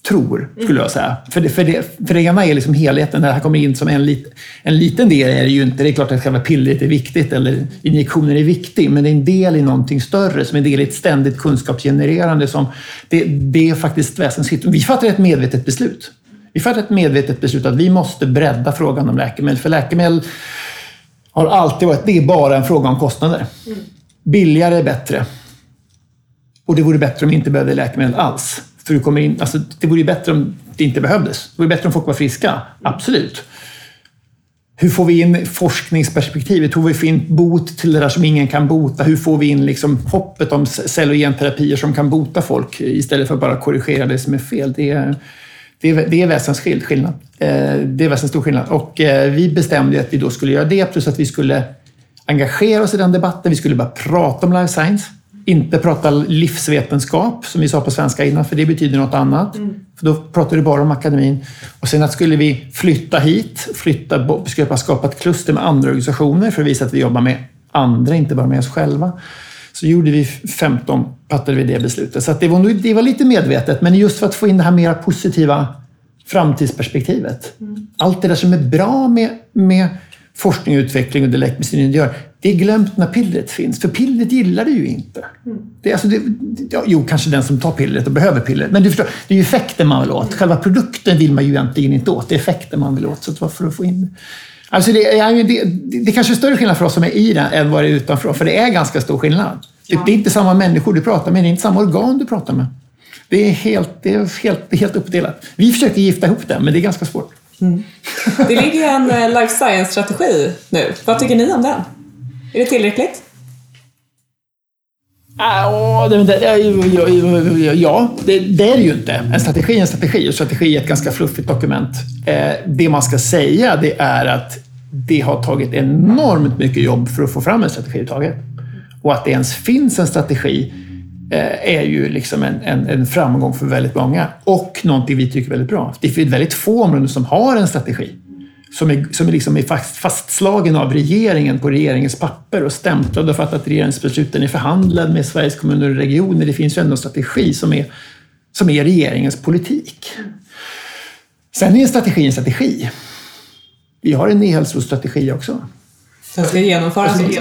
tror, skulle jag säga. För det, för, det, för det ena är liksom helheten, det här kommer in som en, lit, en liten del är det ju inte. Det är klart att själva pillret är viktigt eller injektioner är viktig, men det är en del i någonting större, som är en del i ett ständigt kunskapsgenererande. Som, det, det är faktiskt väsensskilt. Vi fattar ett medvetet beslut. Vi fattar ett medvetet beslut att vi måste bredda frågan om läkemedel, för läkemedel har alltid varit, det är bara en fråga om kostnader. Mm. Billigare är bättre. Och det vore bättre om vi inte behövde läkemedel alls. För du kommer in, alltså, det vore bättre om det inte behövdes. Det vore bättre om folk var friska, absolut. Hur får vi in forskningsperspektivet? Hur får vi in bot till det där som ingen kan bota? Hur får vi in liksom hoppet om cell och genterapier som kan bota folk istället för att bara korrigera det som är fel? Det är, det är, det är väsensskild skillnad. Eh, det är väsenstor skillnad. Och eh, vi bestämde att vi då skulle göra det, plus att vi skulle engagera oss i den debatten. Vi skulle bara prata om life science. Inte prata livsvetenskap, som vi sa på svenska innan, för det betyder något annat. För då pratade du bara om akademin. Och sen att skulle vi flytta hit, flytta, skapa, skapa ett kluster med andra organisationer för att visa att vi jobbar med andra, inte bara med oss själva. Så gjorde vi 15, fattade vi det beslutet. Så det, var, det var lite medvetet, men just för att få in det här mera positiva framtidsperspektivet. Mm. Allt det där som är bra med, med forskning och utveckling och det gör, det är glömt när pillret finns. För pillret gillar det ju inte. Mm. Det alltså det, ja, jo, kanske den som tar pillret och behöver pillret. Men du förstår, det är ju effekten man vill åt. Mm. Själva produkten vill man ju egentligen inte åt. Det är effekten man vill åt. Så varför få in Alltså det, är, det, det, är kanske är större skillnad för oss som är i det än vad det är utanför. För det är ganska stor skillnad. Ja. Det, är inte samma människor du pratar med, det är inte samma organ du pratar med. Det är helt, det är helt, helt uppdelat. Vi försöker gifta ihop det, men det är ganska svårt. Mm. *laughs* Det ligger en eh, life science-strategi nu. Vad tycker ni om den? Är det tillräckligt? Ja, det, ja det, är det ju inte. En strategi är en strategi och strategi är ett ganska fluffigt dokument. Eh, det man ska säga det är att det har tagit enormt mycket jobb för att få fram en strategi överhuvudtaget. Och att det ens finns en strategi Eh, är ju liksom en, en, en, framgång för väldigt många och någonting vi tycker är väldigt bra. Det är väldigt få områden som har en strategi som är, som är, liksom är fast, fastslagen av regeringen på regeringens papper och stämplad och fattat regeringsbesluten är förhandlad med Sveriges kommuner och regioner. Det finns ju ändå en strategi som är, som är regeringens politik. Sen är en strategi en strategi. Vi har en e-hälsostrategi också. Den ska genomföras också.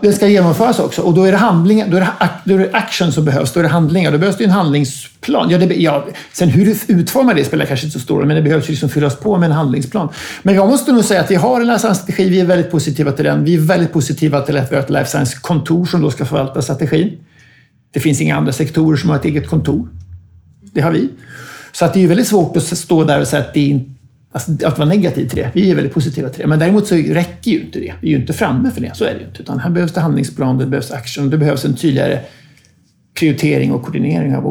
Den ska genomföras också. Och då är det handlingar, då är det, då är det action som behövs. Då är det handlingar. Då behövs det en handlingsplan. Ja, det, ja, sen hur du utformar det spelar kanske inte så stor roll, men det behövs liksom fyllas på med en handlingsplan. Men jag måste nog säga att vi har en life strategi Vi är väldigt positiva till den. Vi är väldigt positiva till att vi har ett life science-kontor som då ska förvalta strategin. Det finns inga andra sektorer som har ett eget kontor. Det har vi. Så att det är väldigt svårt att stå där och säga att det inte Alltså, att vara negativ till det. Vi är väldigt positiva till det. Men däremot så räcker ju inte det. Vi är ju inte framme för det. Så är det ju inte. Utan här behövs det handlingsplan, det behövs action, det behövs en tydligare prioritering och koordinering av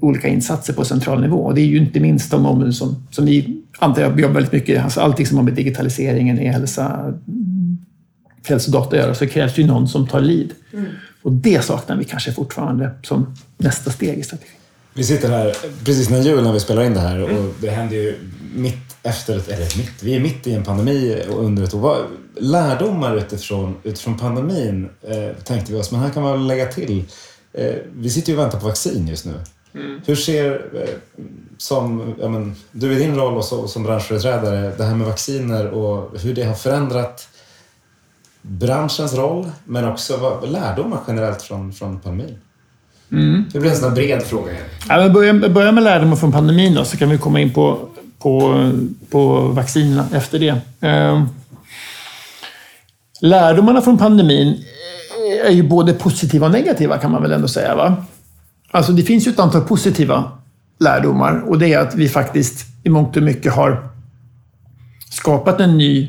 olika insatser på central nivå. Och det är ju inte minst de områden som, som vi antar jag jobbar väldigt mycket alltså allting som har med digitaliseringen, e-hälsa, hälsodata att göra, så krävs det ju någon som tar lead. Mm. Och det saknar vi kanske fortfarande som nästa steg i strategin. Vi sitter här precis när jul när vi spelar in det här och det händer ju mitt efter, ett, eller mitt, vi är mitt i en pandemi under ett år. Lärdomar utifrån, utifrån pandemin eh, tänkte vi oss, men här kan man lägga till. Eh, vi sitter ju och väntar på vaccin just nu. Mm. Hur ser, eh, som, ja, men, du i din roll och så, som branschföreträdare, det här med vacciner och hur det har förändrat branschens roll, men också vad, lärdomar generellt från, från pandemin? Mm. Det blir en sån här bred fråga. Ja, men börja, börja med lärdomar från pandemin då, så kan vi komma in på på, på vaccinerna efter det. Eh, lärdomarna från pandemin är ju både positiva och negativa kan man väl ändå säga. Va? Alltså det finns ju ett antal positiva lärdomar och det är att vi faktiskt i mångt och mycket har skapat en ny,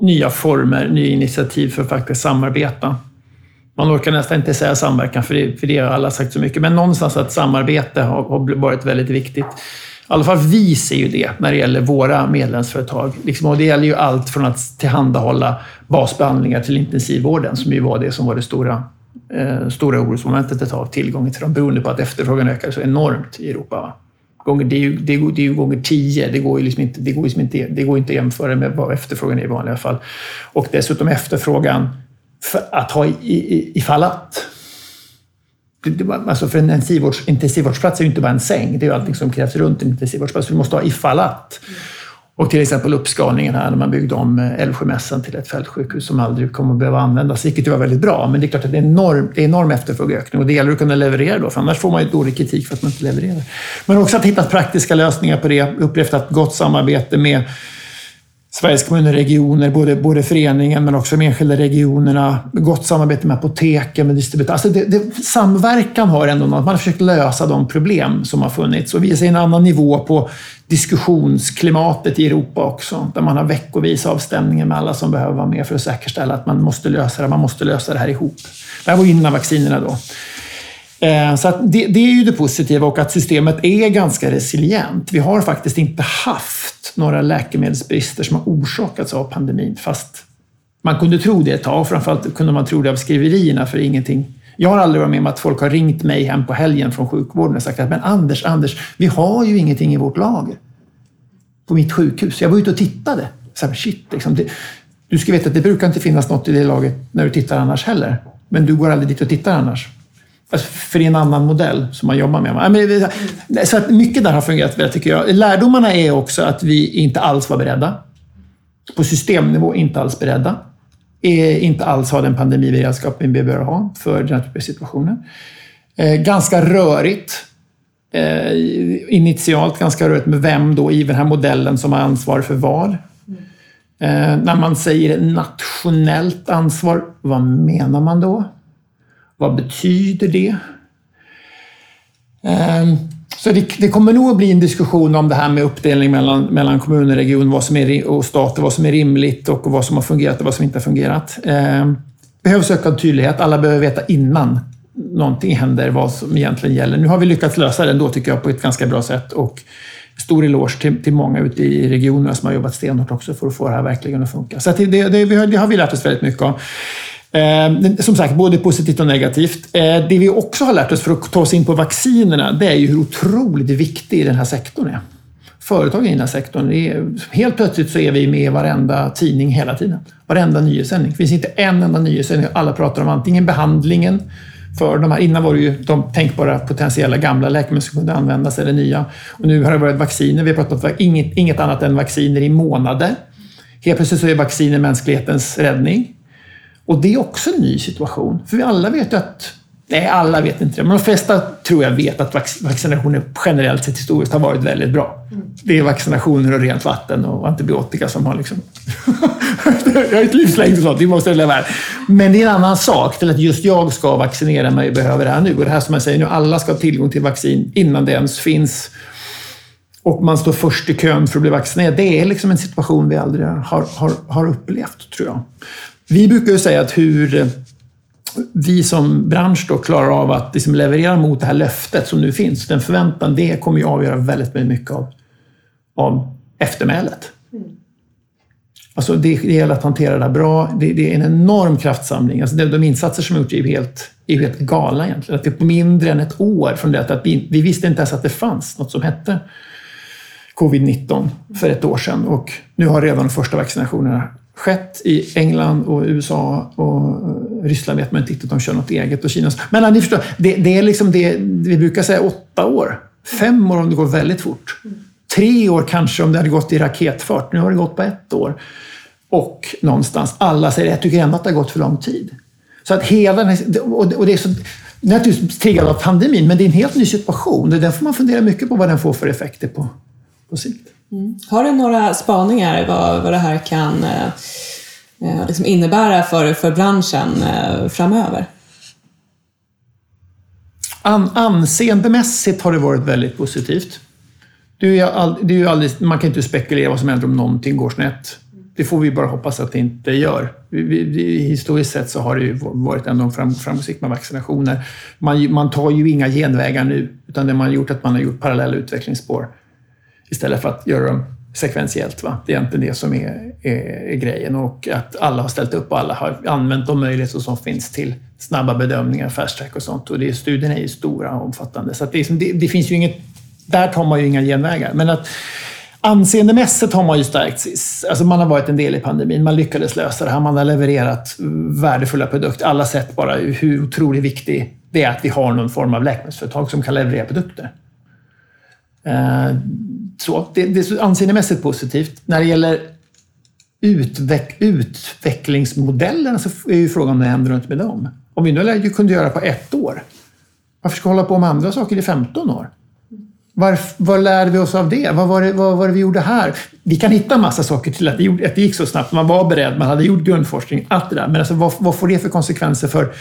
nya former, nya initiativ för att faktiskt samarbeta. Man orkar nästan inte säga samverkan, för det, för det har alla sagt så mycket, men någonstans att samarbete har, har varit väldigt viktigt. I alla fall vi ser ju det när det gäller våra medlemsföretag. Liksom, och det gäller ju allt från att tillhandahålla basbehandlingar till intensivvården, som ju var det som var det stora, eh, stora orosmomentet ett tag, tillgången till dem, beroende på att efterfrågan ökar så enormt i Europa. Gånger, det, är ju, det, är, det är ju gånger tio. Det går ju liksom inte, det går liksom inte, det går inte att jämföra med vad efterfrågan är i vanliga fall. Och dessutom efterfrågan att ha i, i, ifall att alltså för en intensivvårds, intensivvårdsplats är ju inte bara en säng, det är ju allting som krävs runt en intensivvårdsplats. Du måste ha ifall att. Och till exempel uppskalningen här när man byggde om eh, Älvsjömässan till ett fältsjukhus som aldrig kommer att behöva användas, vilket ju var väldigt bra. Men det är klart att det är enorm, det är enorm efterfrågeökning och det gäller att kunna leverera då, för annars får man ju dålig kritik för att man inte levererar. Men också att hitta praktiska lösningar på det, upplevt ett gott samarbete med Sveriges kommuner och regioner, både, både föreningen men också de enskilda regionerna. Gott samarbete med apoteken, med distributörer. Alltså det, det, samverkan har ändå något. Man har försökt lösa de problem som har funnits och visa en annan nivå på diskussionsklimatet i Europa också. Där man har veckovis avstämningar med alla som behöver vara med för att säkerställa att man måste lösa det. Man måste lösa det här ihop. Det här var innan vaccinerna då. Eh, så det, det, är ju det positiva och att systemet är ganska resilient. Vi har faktiskt inte haft några läkemedelsbrister som har orsakats av pandemin, fast man kunde tro det ett tag. Framförallt kunde man tro det av skriverierna, för ingenting Jag har aldrig varit med om att folk har ringt mig hem på helgen från sjukvården och sagt att men Anders, Anders, vi har ju ingenting i vårt lager på mitt sjukhus. Jag var ute och tittade. Så här, shit, liksom, det, du ska veta att det brukar inte finnas något i det laget när du tittar annars heller. Men du går aldrig dit och tittar annars. Alltså, för det är en annan modell som man jobbar med. Så att mycket där har fungerat väl, tycker jag. Lärdomarna är också att vi inte alls var beredda. På systemnivå inte alls beredda. Eh, inte alls ha den pandemiberedskap vi behöver ha för den här typen av situationer. Eh, ganska rörigt. Eh, initialt ganska rörigt med vem då i den här modellen som har ansvar för vad. När man säger nationellt ansvar, vad menar man då? Vad betyder det? Ehm, så det, det, kommer nog att bli en diskussion om det här med uppdelning mellan, mellan kommun och region vad som är, och stat och vad som är rimligt och vad som har fungerat och vad som inte har fungerat. Ehm, behövs ökad tydlighet. Alla behöver veta innan någonting händer vad som egentligen gäller. Nu har vi lyckats lösa det ändå tycker jag på ett ganska bra sätt och stor eloge till, till många ute i regionerna som har jobbat stenhårt också för att få det här verkligen att funka. Så det, det, det har vi lärt oss väldigt mycket av. Eh, som sagt, både positivt och negativt. Eh, det vi också har lärt oss för att ta oss in på vaccinerna, det är ju hur otroligt viktig den här sektorn är. Företagen i den här sektorn, är, helt plötsligt så är vi med i varenda tidning hela tiden. Varenda nyhetssändning. Det finns inte en enda nyhetssändning. Alla pratar om antingen behandlingen, för de här, innan var det ju de tänkbara potentiella gamla läkemedel som kunde användas eller nya. Och nu har det varit vacciner. Vi har pratat om inget, inget annat än vacciner i månader. Helt plötsligt så är vacciner mänsklighetens räddning. Och det är också en ny situation. För vi alla vet ju att Nej, alla vet inte det, men de flesta tror jag vet att vaccinationer generellt sett historiskt har varit väldigt bra. Mm. Det är vaccinationer och rent vatten och antibiotika som har liksom... *laughs* jag har ett livslängd och sånt, vi måste leva här. Men det är en annan sak till att just jag ska vaccinera mig och behöver det här nu. Och det här som jag säger nu, alla ska ha tillgång till vaccin innan det ens finns. Och man står först i kön för att bli vaccinerad. Det är liksom en situation vi aldrig har, har, har upplevt, tror jag. Vi brukar ju säga att hur vi som bransch då klarar av att liksom leverera mot det här löftet som nu finns, den förväntan, det kommer ju avgöra väldigt, mycket av, av eftermälet. Mm. Alltså det, det gäller att hantera det här bra. Det, det är en enorm kraftsamling. Alltså de, de insatser som gjorts är helt, är helt galna egentligen. Att det är på mindre än ett år från det att vi, vi visste inte ens att det fanns något som hette covid-19 för ett år sedan och nu har redan de första vaccinationerna skett i England och USA och eh, Ryssland vet man inte riktigt om de kör något eget och Kina. Men ni förstår, det, det, är liksom det vi brukar säga åtta år. Fem år om det går väldigt fort. Tre år kanske om det hade gått i raketfart. Nu har det gått på ett år. Och någonstans, alla säger jag tycker ändå att det har gått för lång tid. Så att hela och det är så, naturligtvis triggad av pandemin, men det är en helt ny situation. Den får man fundera mycket på vad den får för effekter på, på sikt. Mm. Har du några spaningar vad, vad det här kan eh, eh, liksom innebära för, för branschen eh, framöver? An, anseendemässigt har det varit väldigt positivt. Det är ju all, det är ju man kan inte spekulera vad som händer om någonting går snett. Det får vi bara hoppas att det inte gör. Vi, vi, historiskt sett så har det ju varit ändå fram, framgångsrikt med vaccinationer. Man, man tar ju inga genvägar nu, utan det man har gjort är att man har gjort parallella utvecklingsspår istället för att göra dem sekventiellt. Va? Det är egentligen det som är, är, är, grejen och att alla har ställt upp och alla har använt de möjligheter som finns till snabba bedömningar, fast track och sånt. Och det, studierna är ju stora och omfattande. Så det, det, det, finns ju inget... Där tar man ju inga genvägar. Men att anseendemässigt har man ju stärkt Alltså man har varit en del i pandemin. Man lyckades lösa det här. Man har levererat värdefulla produkter. Alla har sett bara hur otroligt viktigt det är att vi har någon form av läkemedelsföretag som kan leverera produkter. Eh, så, det, det är anseendemässigt positivt. När det gäller utveck, utvecklingsmodellerna så är ju frågan vad händer runt med dem. Om vi nu kunde göra på ett år, varför ska vi hålla på med andra saker i 15 år? Var, vad lärde vi oss av det? Vad var det, vad var det vi gjorde här? Vi kan hitta massa saker till att det, att det gick så snabbt. Man var beredd, man hade gjort grundforskning, allt det där. Men alltså, vad, vad får det för konsekvenser för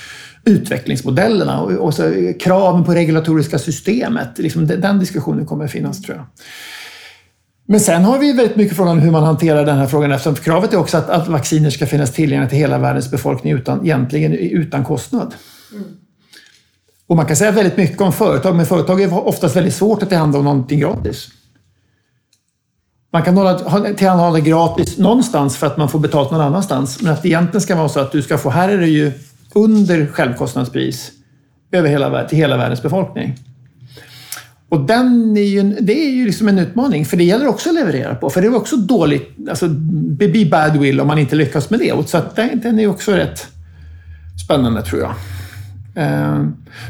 utvecklingsmodellerna och, och så, eh, kraven på regulatoriska systemet? Liksom, den diskussionen kommer att finnas, tror jag. Men sen har vi väldigt mycket frågan om hur man hanterar den här frågan eftersom kravet är också att, att vacciner ska finnas tillgängliga till hela världens befolkning utan, egentligen utan kostnad. Mm. Och man kan säga väldigt mycket om företag, men företag är oftast väldigt svårt att tillhandahålla någonting gratis. Man kan tillhandahålla gratis någonstans för att man får betalt någon annanstans, men att det egentligen ska vara så att du ska få, här är det ju under självkostnadspris över hela, till hela världens befolkning. Och den är ju, det är ju liksom en utmaning, för det gäller också att leverera på. För det är också dåligt, alltså be bad will om man inte lyckas med det. Så att den, den är också rätt spännande, tror jag. Eh,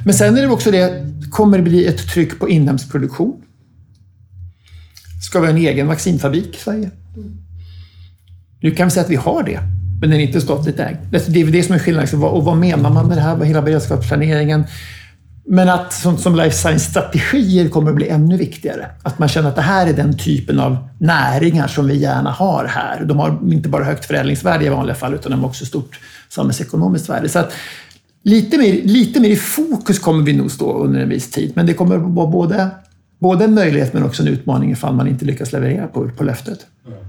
men sen är det också det, kommer det bli ett tryck på inhemsk produktion? Ska vi ha en egen vaccinfabrik i Sverige? Nu kan vi säga att vi har det, men den är inte statligt ägd. Det är det som är skillnaden. Liksom, och vad menar man med det här? Hela beredskapsplaneringen? Men att som, som life science-strategier kommer att bli ännu viktigare. Att man känner att det här är den typen av näringar som vi gärna har här. De har inte bara högt förädlingsvärde i vanliga fall, utan de har också stort samhällsekonomiskt värde. Så att lite, mer, lite mer i fokus kommer vi nog stå under en viss tid. Men det kommer att vara både, både en möjlighet men också en utmaning ifall man inte lyckas leverera på, på löftet. Mm.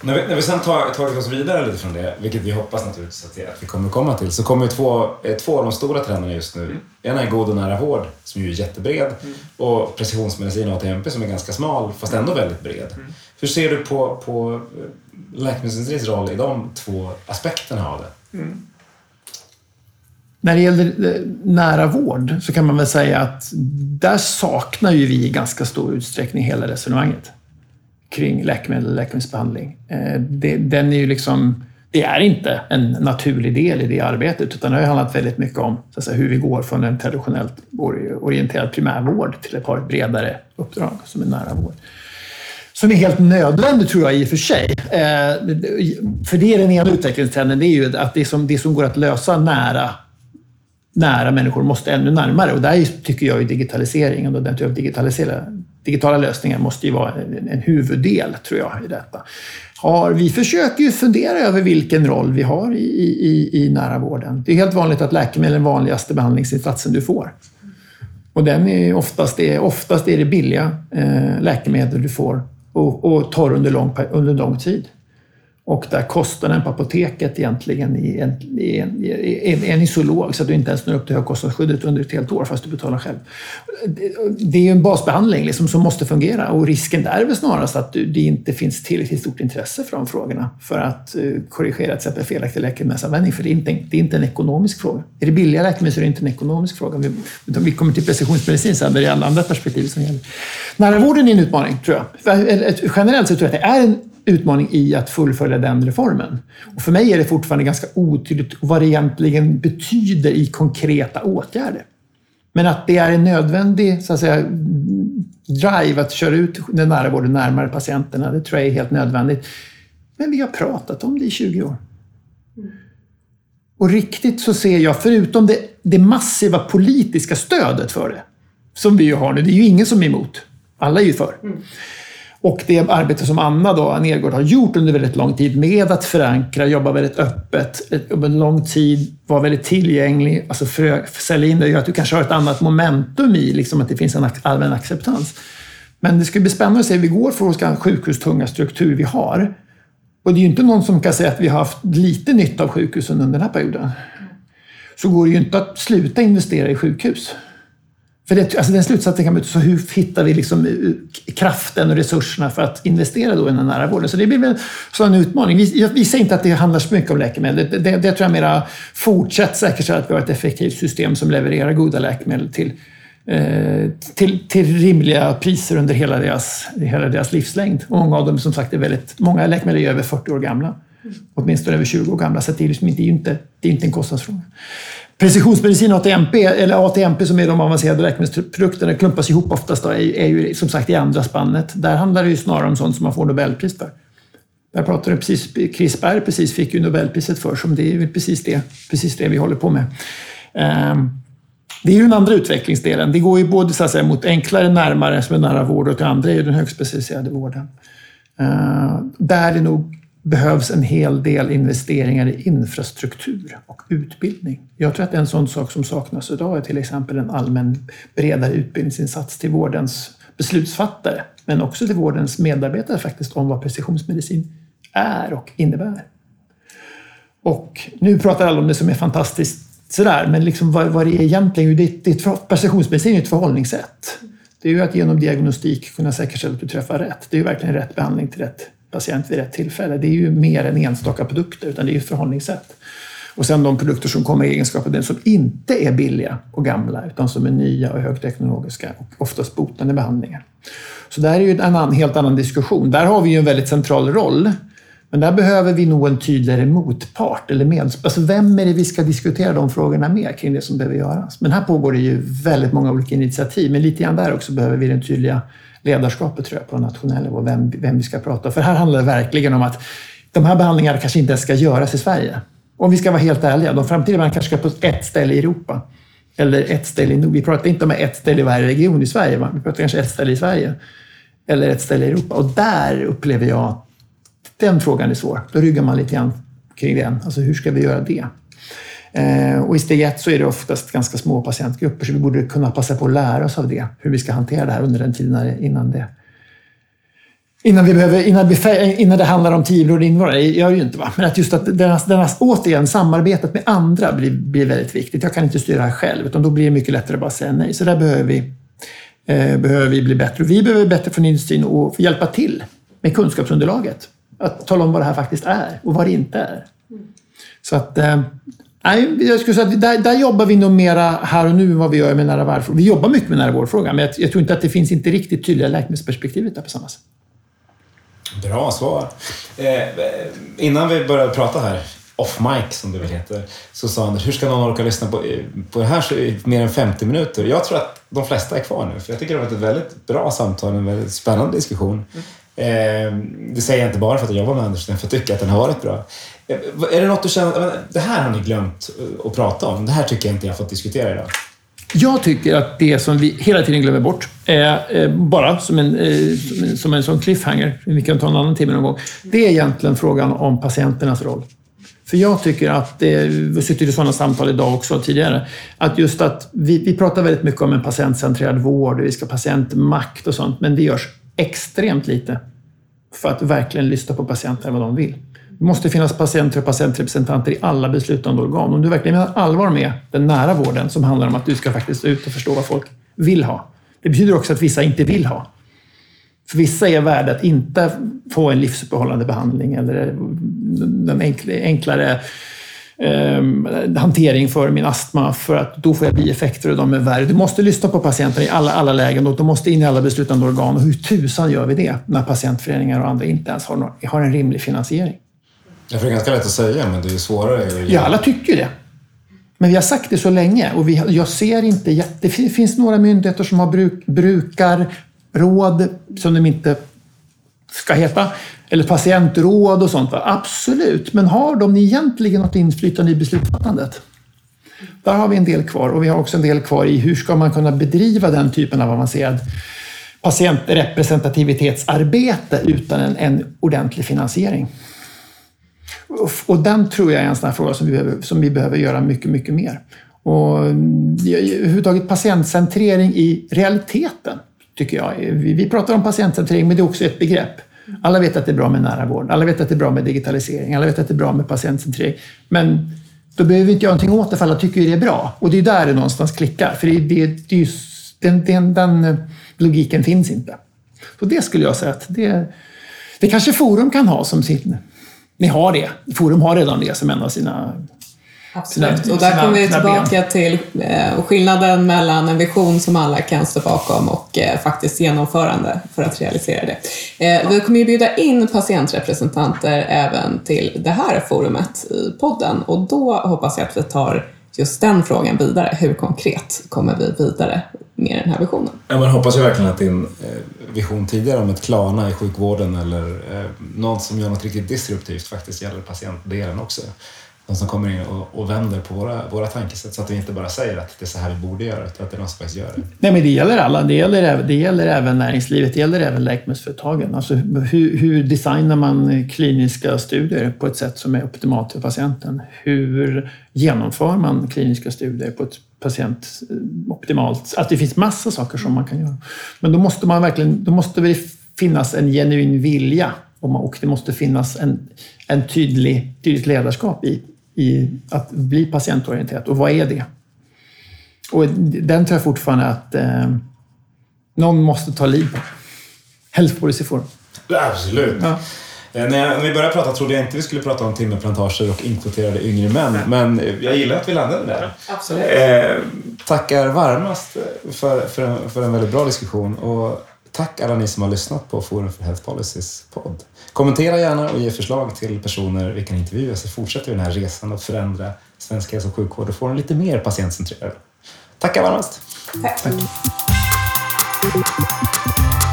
När vi, när vi sen tar, tagit oss vidare lite från det, vilket vi hoppas naturligtvis att, att vi kommer komma till, så kommer två, eh, två av de stora trenderna just nu. Mm. Ena är god och nära vård, som ju är jättebred, mm. och precisionsmedicin och ATMP som är ganska smal, fast ändå väldigt bred. Mm. Hur ser du på, på eh, läkemedelsindustrins roll i de två aspekterna av det? Mm. När det gäller eh, nära vård så kan man väl säga att där saknar ju vi i ganska stor utsträckning hela resonemanget kring läkemedel och läkemedelsbehandling. Eh, det, den är ju liksom, det är inte en naturlig del i det arbetet utan det har handlat väldigt mycket om så säga, hur vi går från en traditionellt orienterad primärvård till ett par bredare uppdrag som är nära vård. Som är helt nödvändigt tror jag i och för sig. Eh, för det är den ena utvecklingstrenden, det är ju att det som, det som går att lösa nära nära människor måste ännu närmare. Och där tycker jag ju digitaliseringen och den typen av digitalisering digitala lösningar måste ju vara en, en huvuddel, tror jag, i detta. Har, vi försöker ju fundera över vilken roll vi har i, i, i nära vården. Det är helt vanligt att läkemedel är den vanligaste behandlingsinsatsen du får. Och den är oftast, är, oftast är det billiga eh, läkemedel du får och, och tar under lång, under lång tid. Och där kostnaden på apoteket egentligen är, en, är, är, är, är så låg så att du inte ens når upp till högkostnadsskyddet under ett helt år fast du betalar själv. Det är ju en basbehandling liksom som måste fungera och risken där är väl snarast att det inte finns tillräckligt stort intresse för de frågorna för att eh, korrigera till exempel felaktig läkemedelsanvändning. För det är, inte, det är inte en ekonomisk fråga. Är det billiga läkemedel så är det inte en ekonomisk fråga. Vi, vi kommer till precisionsmedicin sen, där det är alla andra perspektiv som gäller. Nära vården är en utmaning, tror jag. Generellt så tror jag att det är en utmaning i att fullfölja den reformen. Och för mig är det fortfarande ganska otydligt vad det egentligen betyder i konkreta åtgärder. Men att det är en nödvändig så att säga, drive att köra ut den nära vården närmare patienterna, det tror jag är helt nödvändigt. Men vi har pratat om det i 20 år. Och riktigt så ser jag, förutom det, det massiva politiska stödet för det, som vi ju har nu, det är ju ingen som är emot. Alla är ju för. Mm. Och det arbete som Anna då, Nergård har gjort under väldigt lång tid med att förankra, jobba väldigt öppet, under lång tid, vara väldigt tillgänglig, alltså för, sälja in det gör att du kanske har ett annat momentum i liksom att det finns en allmän acceptans. Men det ska bli spännande att se hur vi går för den sjukhustunga struktur vi har. Och det är ju inte någon som kan säga att vi har haft lite nytta av sjukhusen under den här perioden. Så går det ju inte att sluta investera i sjukhus. För det, alltså den slutsatsen kan man så hur hittar vi liksom eh, kraften och resurserna för att investera då i den nära vården? Så det blir väl en utmaning. Jag säger inte att det handlar så mycket om läkemedel. Det, det, det tror jag mera fortsätt säkerställa att vi har ett effektivt system som levererar goda läkemedel till, eh, till, till rimliga priser under hela deras, hela deras livslängd. Och många av dem som sagt är väldigt, många läkemedel är över 40 år gamla. Åtminstone över 20 år gamla, så det är, liksom det är inte, det är inte en kostnadsfråga. Precisionsmedicin och ATMP, eller ATMP som är de avancerade läkemedelsprodukterna, klumpas ihop oftast då, är, är ju som sagt i andra spannet. Där handlar det ju snarare om sånt som man får Nobelpris för. Där pratade precis, Chris Berg precis fick ju Nobelpriset för, som det är precis det, precis det vi håller på med. Um, det är ju den andra utvecklingsdelen. Det går ju både så att säga, mot enklare, närmare, som är nära vård och det andra är ju den högspecialiserade vården. Uh, där är nog behövs en hel del investeringar i infrastruktur och utbildning. Jag tror att en sån sak som saknas idag är till exempel en allmän bredare utbildningsinsats till vårdens beslutsfattare, men också till vårdens medarbetare faktiskt, om vad precisionsmedicin är och innebär. Och nu pratar alla om det som är fantastiskt sådär, men liksom vad, vad det är egentligen, det, det, precisionsmedicin är ett förhållningssätt. Det är ju att genom diagnostik kunna säkerställa att du träffar rätt. Det är ju verkligen rätt behandling till rätt patient vid rätt tillfälle. Det är ju mer än enstaka produkter, utan det är ju ett förhållningssätt. Och sen de produkter som kommer i egenskap av den som inte är billiga och gamla, utan som är nya och högteknologiska och oftast botande behandlingar. Så det här är ju en annan, helt annan diskussion. Där har vi ju en väldigt central roll. Men där behöver vi nog en tydligare motpart. Eller med, alltså vem är det vi ska diskutera de frågorna med kring det som behöver göras? Men här pågår det ju väldigt många olika initiativ. Men lite grann där också behöver vi den tydliga ledarskapet tror jag, på nationell nivå. Vem, vem vi ska prata För här handlar det verkligen om att de här behandlingarna kanske inte ens ska göras i Sverige. Om vi ska vara helt ärliga. De framtida behandlingarna kanske ska på ett ställe i Europa. Eller ett ställe i Norden. Vi pratar inte om ett ställe i varje region i Sverige. Va? Vi pratar kanske ett ställe i Sverige. Eller ett ställe i Europa. Och där upplever jag den frågan är svår. Då ryggar man lite grann kring den. Alltså hur ska vi göra det? Eh, och i steg ett så är det oftast ganska små patientgrupper så vi borde kunna passa på att lära oss av det. Hur vi ska hantera det här under den tiden innan det Innan, vi behöver, innan, vi, innan det handlar om tio och invånare, det gör det ju inte. Va? Men att just att denna, denna, återigen, samarbetet med andra blir, blir väldigt viktigt. Jag kan inte styra det här själv, utan då blir det mycket lättare att bara säga nej. Så där behöver vi, eh, behöver vi bli bättre. Vi behöver bli bättre från industrin och hjälpa till med kunskapsunderlaget. Att tala om vad det här faktiskt är och vad det inte är. Så att, eh, nej, jag skulle säga att där, där, jobbar vi nog mera här och nu än vad vi gör med nära vårdfrågan. Vi jobbar mycket med nära vårdfrågan, men jag, jag, tror inte att det finns inte riktigt tydliga läkemedelsperspektivet där på samma sätt. Bra svar. Eh, innan vi började prata här, off mic som det väl heter, så sa Anders, hur ska någon orka lyssna på, på det här i mer än 50 minuter? Jag tror att de flesta är kvar nu, för jag tycker det har varit ett väldigt bra samtal, en väldigt spännande diskussion. Mm. Eh, det säger jag inte bara för att jag jobbar med Anders, utan för att jag tycker att den har varit bra. Eh, är det något du känner, det här har ni glömt eh, att prata om, det här tycker jag inte jag har fått diskutera idag? Jag tycker att det som vi hela tiden glömmer bort, är, eh, bara som en, eh, som en, som en sån cliffhanger, vi kan ta en annan timme någon gång, det är egentligen frågan om patienternas roll. För jag tycker att, vi sitter i sådana samtal idag också tidigare, att just att vi, vi pratar väldigt mycket om en patientcentrerad vård, vi ska ha patientmakt och sånt, men det görs extremt lite för att verkligen lyssna på patienterna vad de vill. Det måste finnas patienter och patientrepresentanter i alla beslutande organ. Om du verkligen menar allvar med den nära vården som handlar om att du ska faktiskt ut och förstå vad folk vill ha. Det betyder också att vissa inte vill ha. För vissa är värda att inte få en livsuppehållande behandling eller den enklare eh, hantering för min astma för att då får jag bieffekter och de är värre. Du måste lyssna på patienterna i alla, alla lägen och de måste in i alla beslutande organ. Och hur tusan gör vi det när patientföreningar och andra inte ens har, någon, har en rimlig finansiering? Det är ganska lätt att säga, men det är svårare att. Ja, alla tycker det. Men vi har sagt det så länge och vi, jag ser inte... Det finns några myndigheter som har bruk, brukarråd, som de inte ska heta, eller patientråd och sånt. Absolut, men har de egentligen något inflytande i beslutsfattandet? Där har vi en del kvar och vi har också en del kvar i hur ska man kunna bedriva den typen av avancerad patientrepresentativitetsarbete utan en, en ordentlig finansiering. Och den tror jag är en sån fråga som vi, behöver, som vi behöver göra mycket, mycket mer. Och överhuvudtaget patientcentrering i realiteten, tycker jag. Vi, vi pratar om patientcentrering, men det är också ett begrepp. Alla vet att det är bra med nära vård. Alla vet att det är bra med digitalisering. Alla vet att det är bra med patientcentrering. Men då behöver vi inte göra någonting åt det för alla tycker det är bra. Och det är där det någonstans klickar. För det, det, det just, den, den, den, logiken finns inte. Så det skulle jag säga att det, det kanske Forum kan ha som sin... Ni har det. Forum har redan det som en av sina Absolut. och där kommer vi tillbaka till eh, skillnaden mellan en vision som alla kan stå bakom och eh, faktiskt genomförande för att realisera det. Eh, vi kommer ju bjuda in patientrepresentanter även till det här forumet i podden och då hoppas jag att vi tar just den frågan vidare. Hur konkret kommer vi vidare med den här visionen? Ja, man hoppas ju verkligen att din vision tidigare om ett Klarna i sjukvården eller eh, något som gör något riktigt disruptivt faktiskt gäller patientdelen också de som kommer in och, och vänder på våra, våra tankesätt så att vi inte bara säger att det är så här vi borde göra, utan att det är någon som faktiskt gör det. Nej, men det gäller alla. Det gäller, det gäller även näringslivet, det gäller även läkemedelsföretagen. Alltså, hur, hur designar man kliniska studier på ett sätt som är optimalt för patienten? Hur genomför man kliniska studier på ett patient optimalt? Alltså, det finns massa saker som man kan göra. Men då måste man verkligen, då måste det finnas en genuin vilja och det måste finnas en, en tydlig, tydligt ledarskap i i att bli patientorienterat. Och vad är det? Och den tror jag fortfarande att eh, någon måste ta liv på. Helst på Forum. Absolut. Ja. Eh, När, vi började prata trodde jag inte vi skulle prata om timmerplantager och inkvoterade yngre män. Men jag gillar att vi landade där. Absolut. Eh, tackar varmast för, för, en, för en väldigt bra diskussion. Och tack alla ni som har lyssnat på Forum för Health Policies podd. Kommentera gärna och ge förslag till personer vi kan intervjua så fortsätter vi den här resan att förändra svensk hälso och sjukvård och få den lite mer patientcentrerad. Tackar varmast! Tack. Thank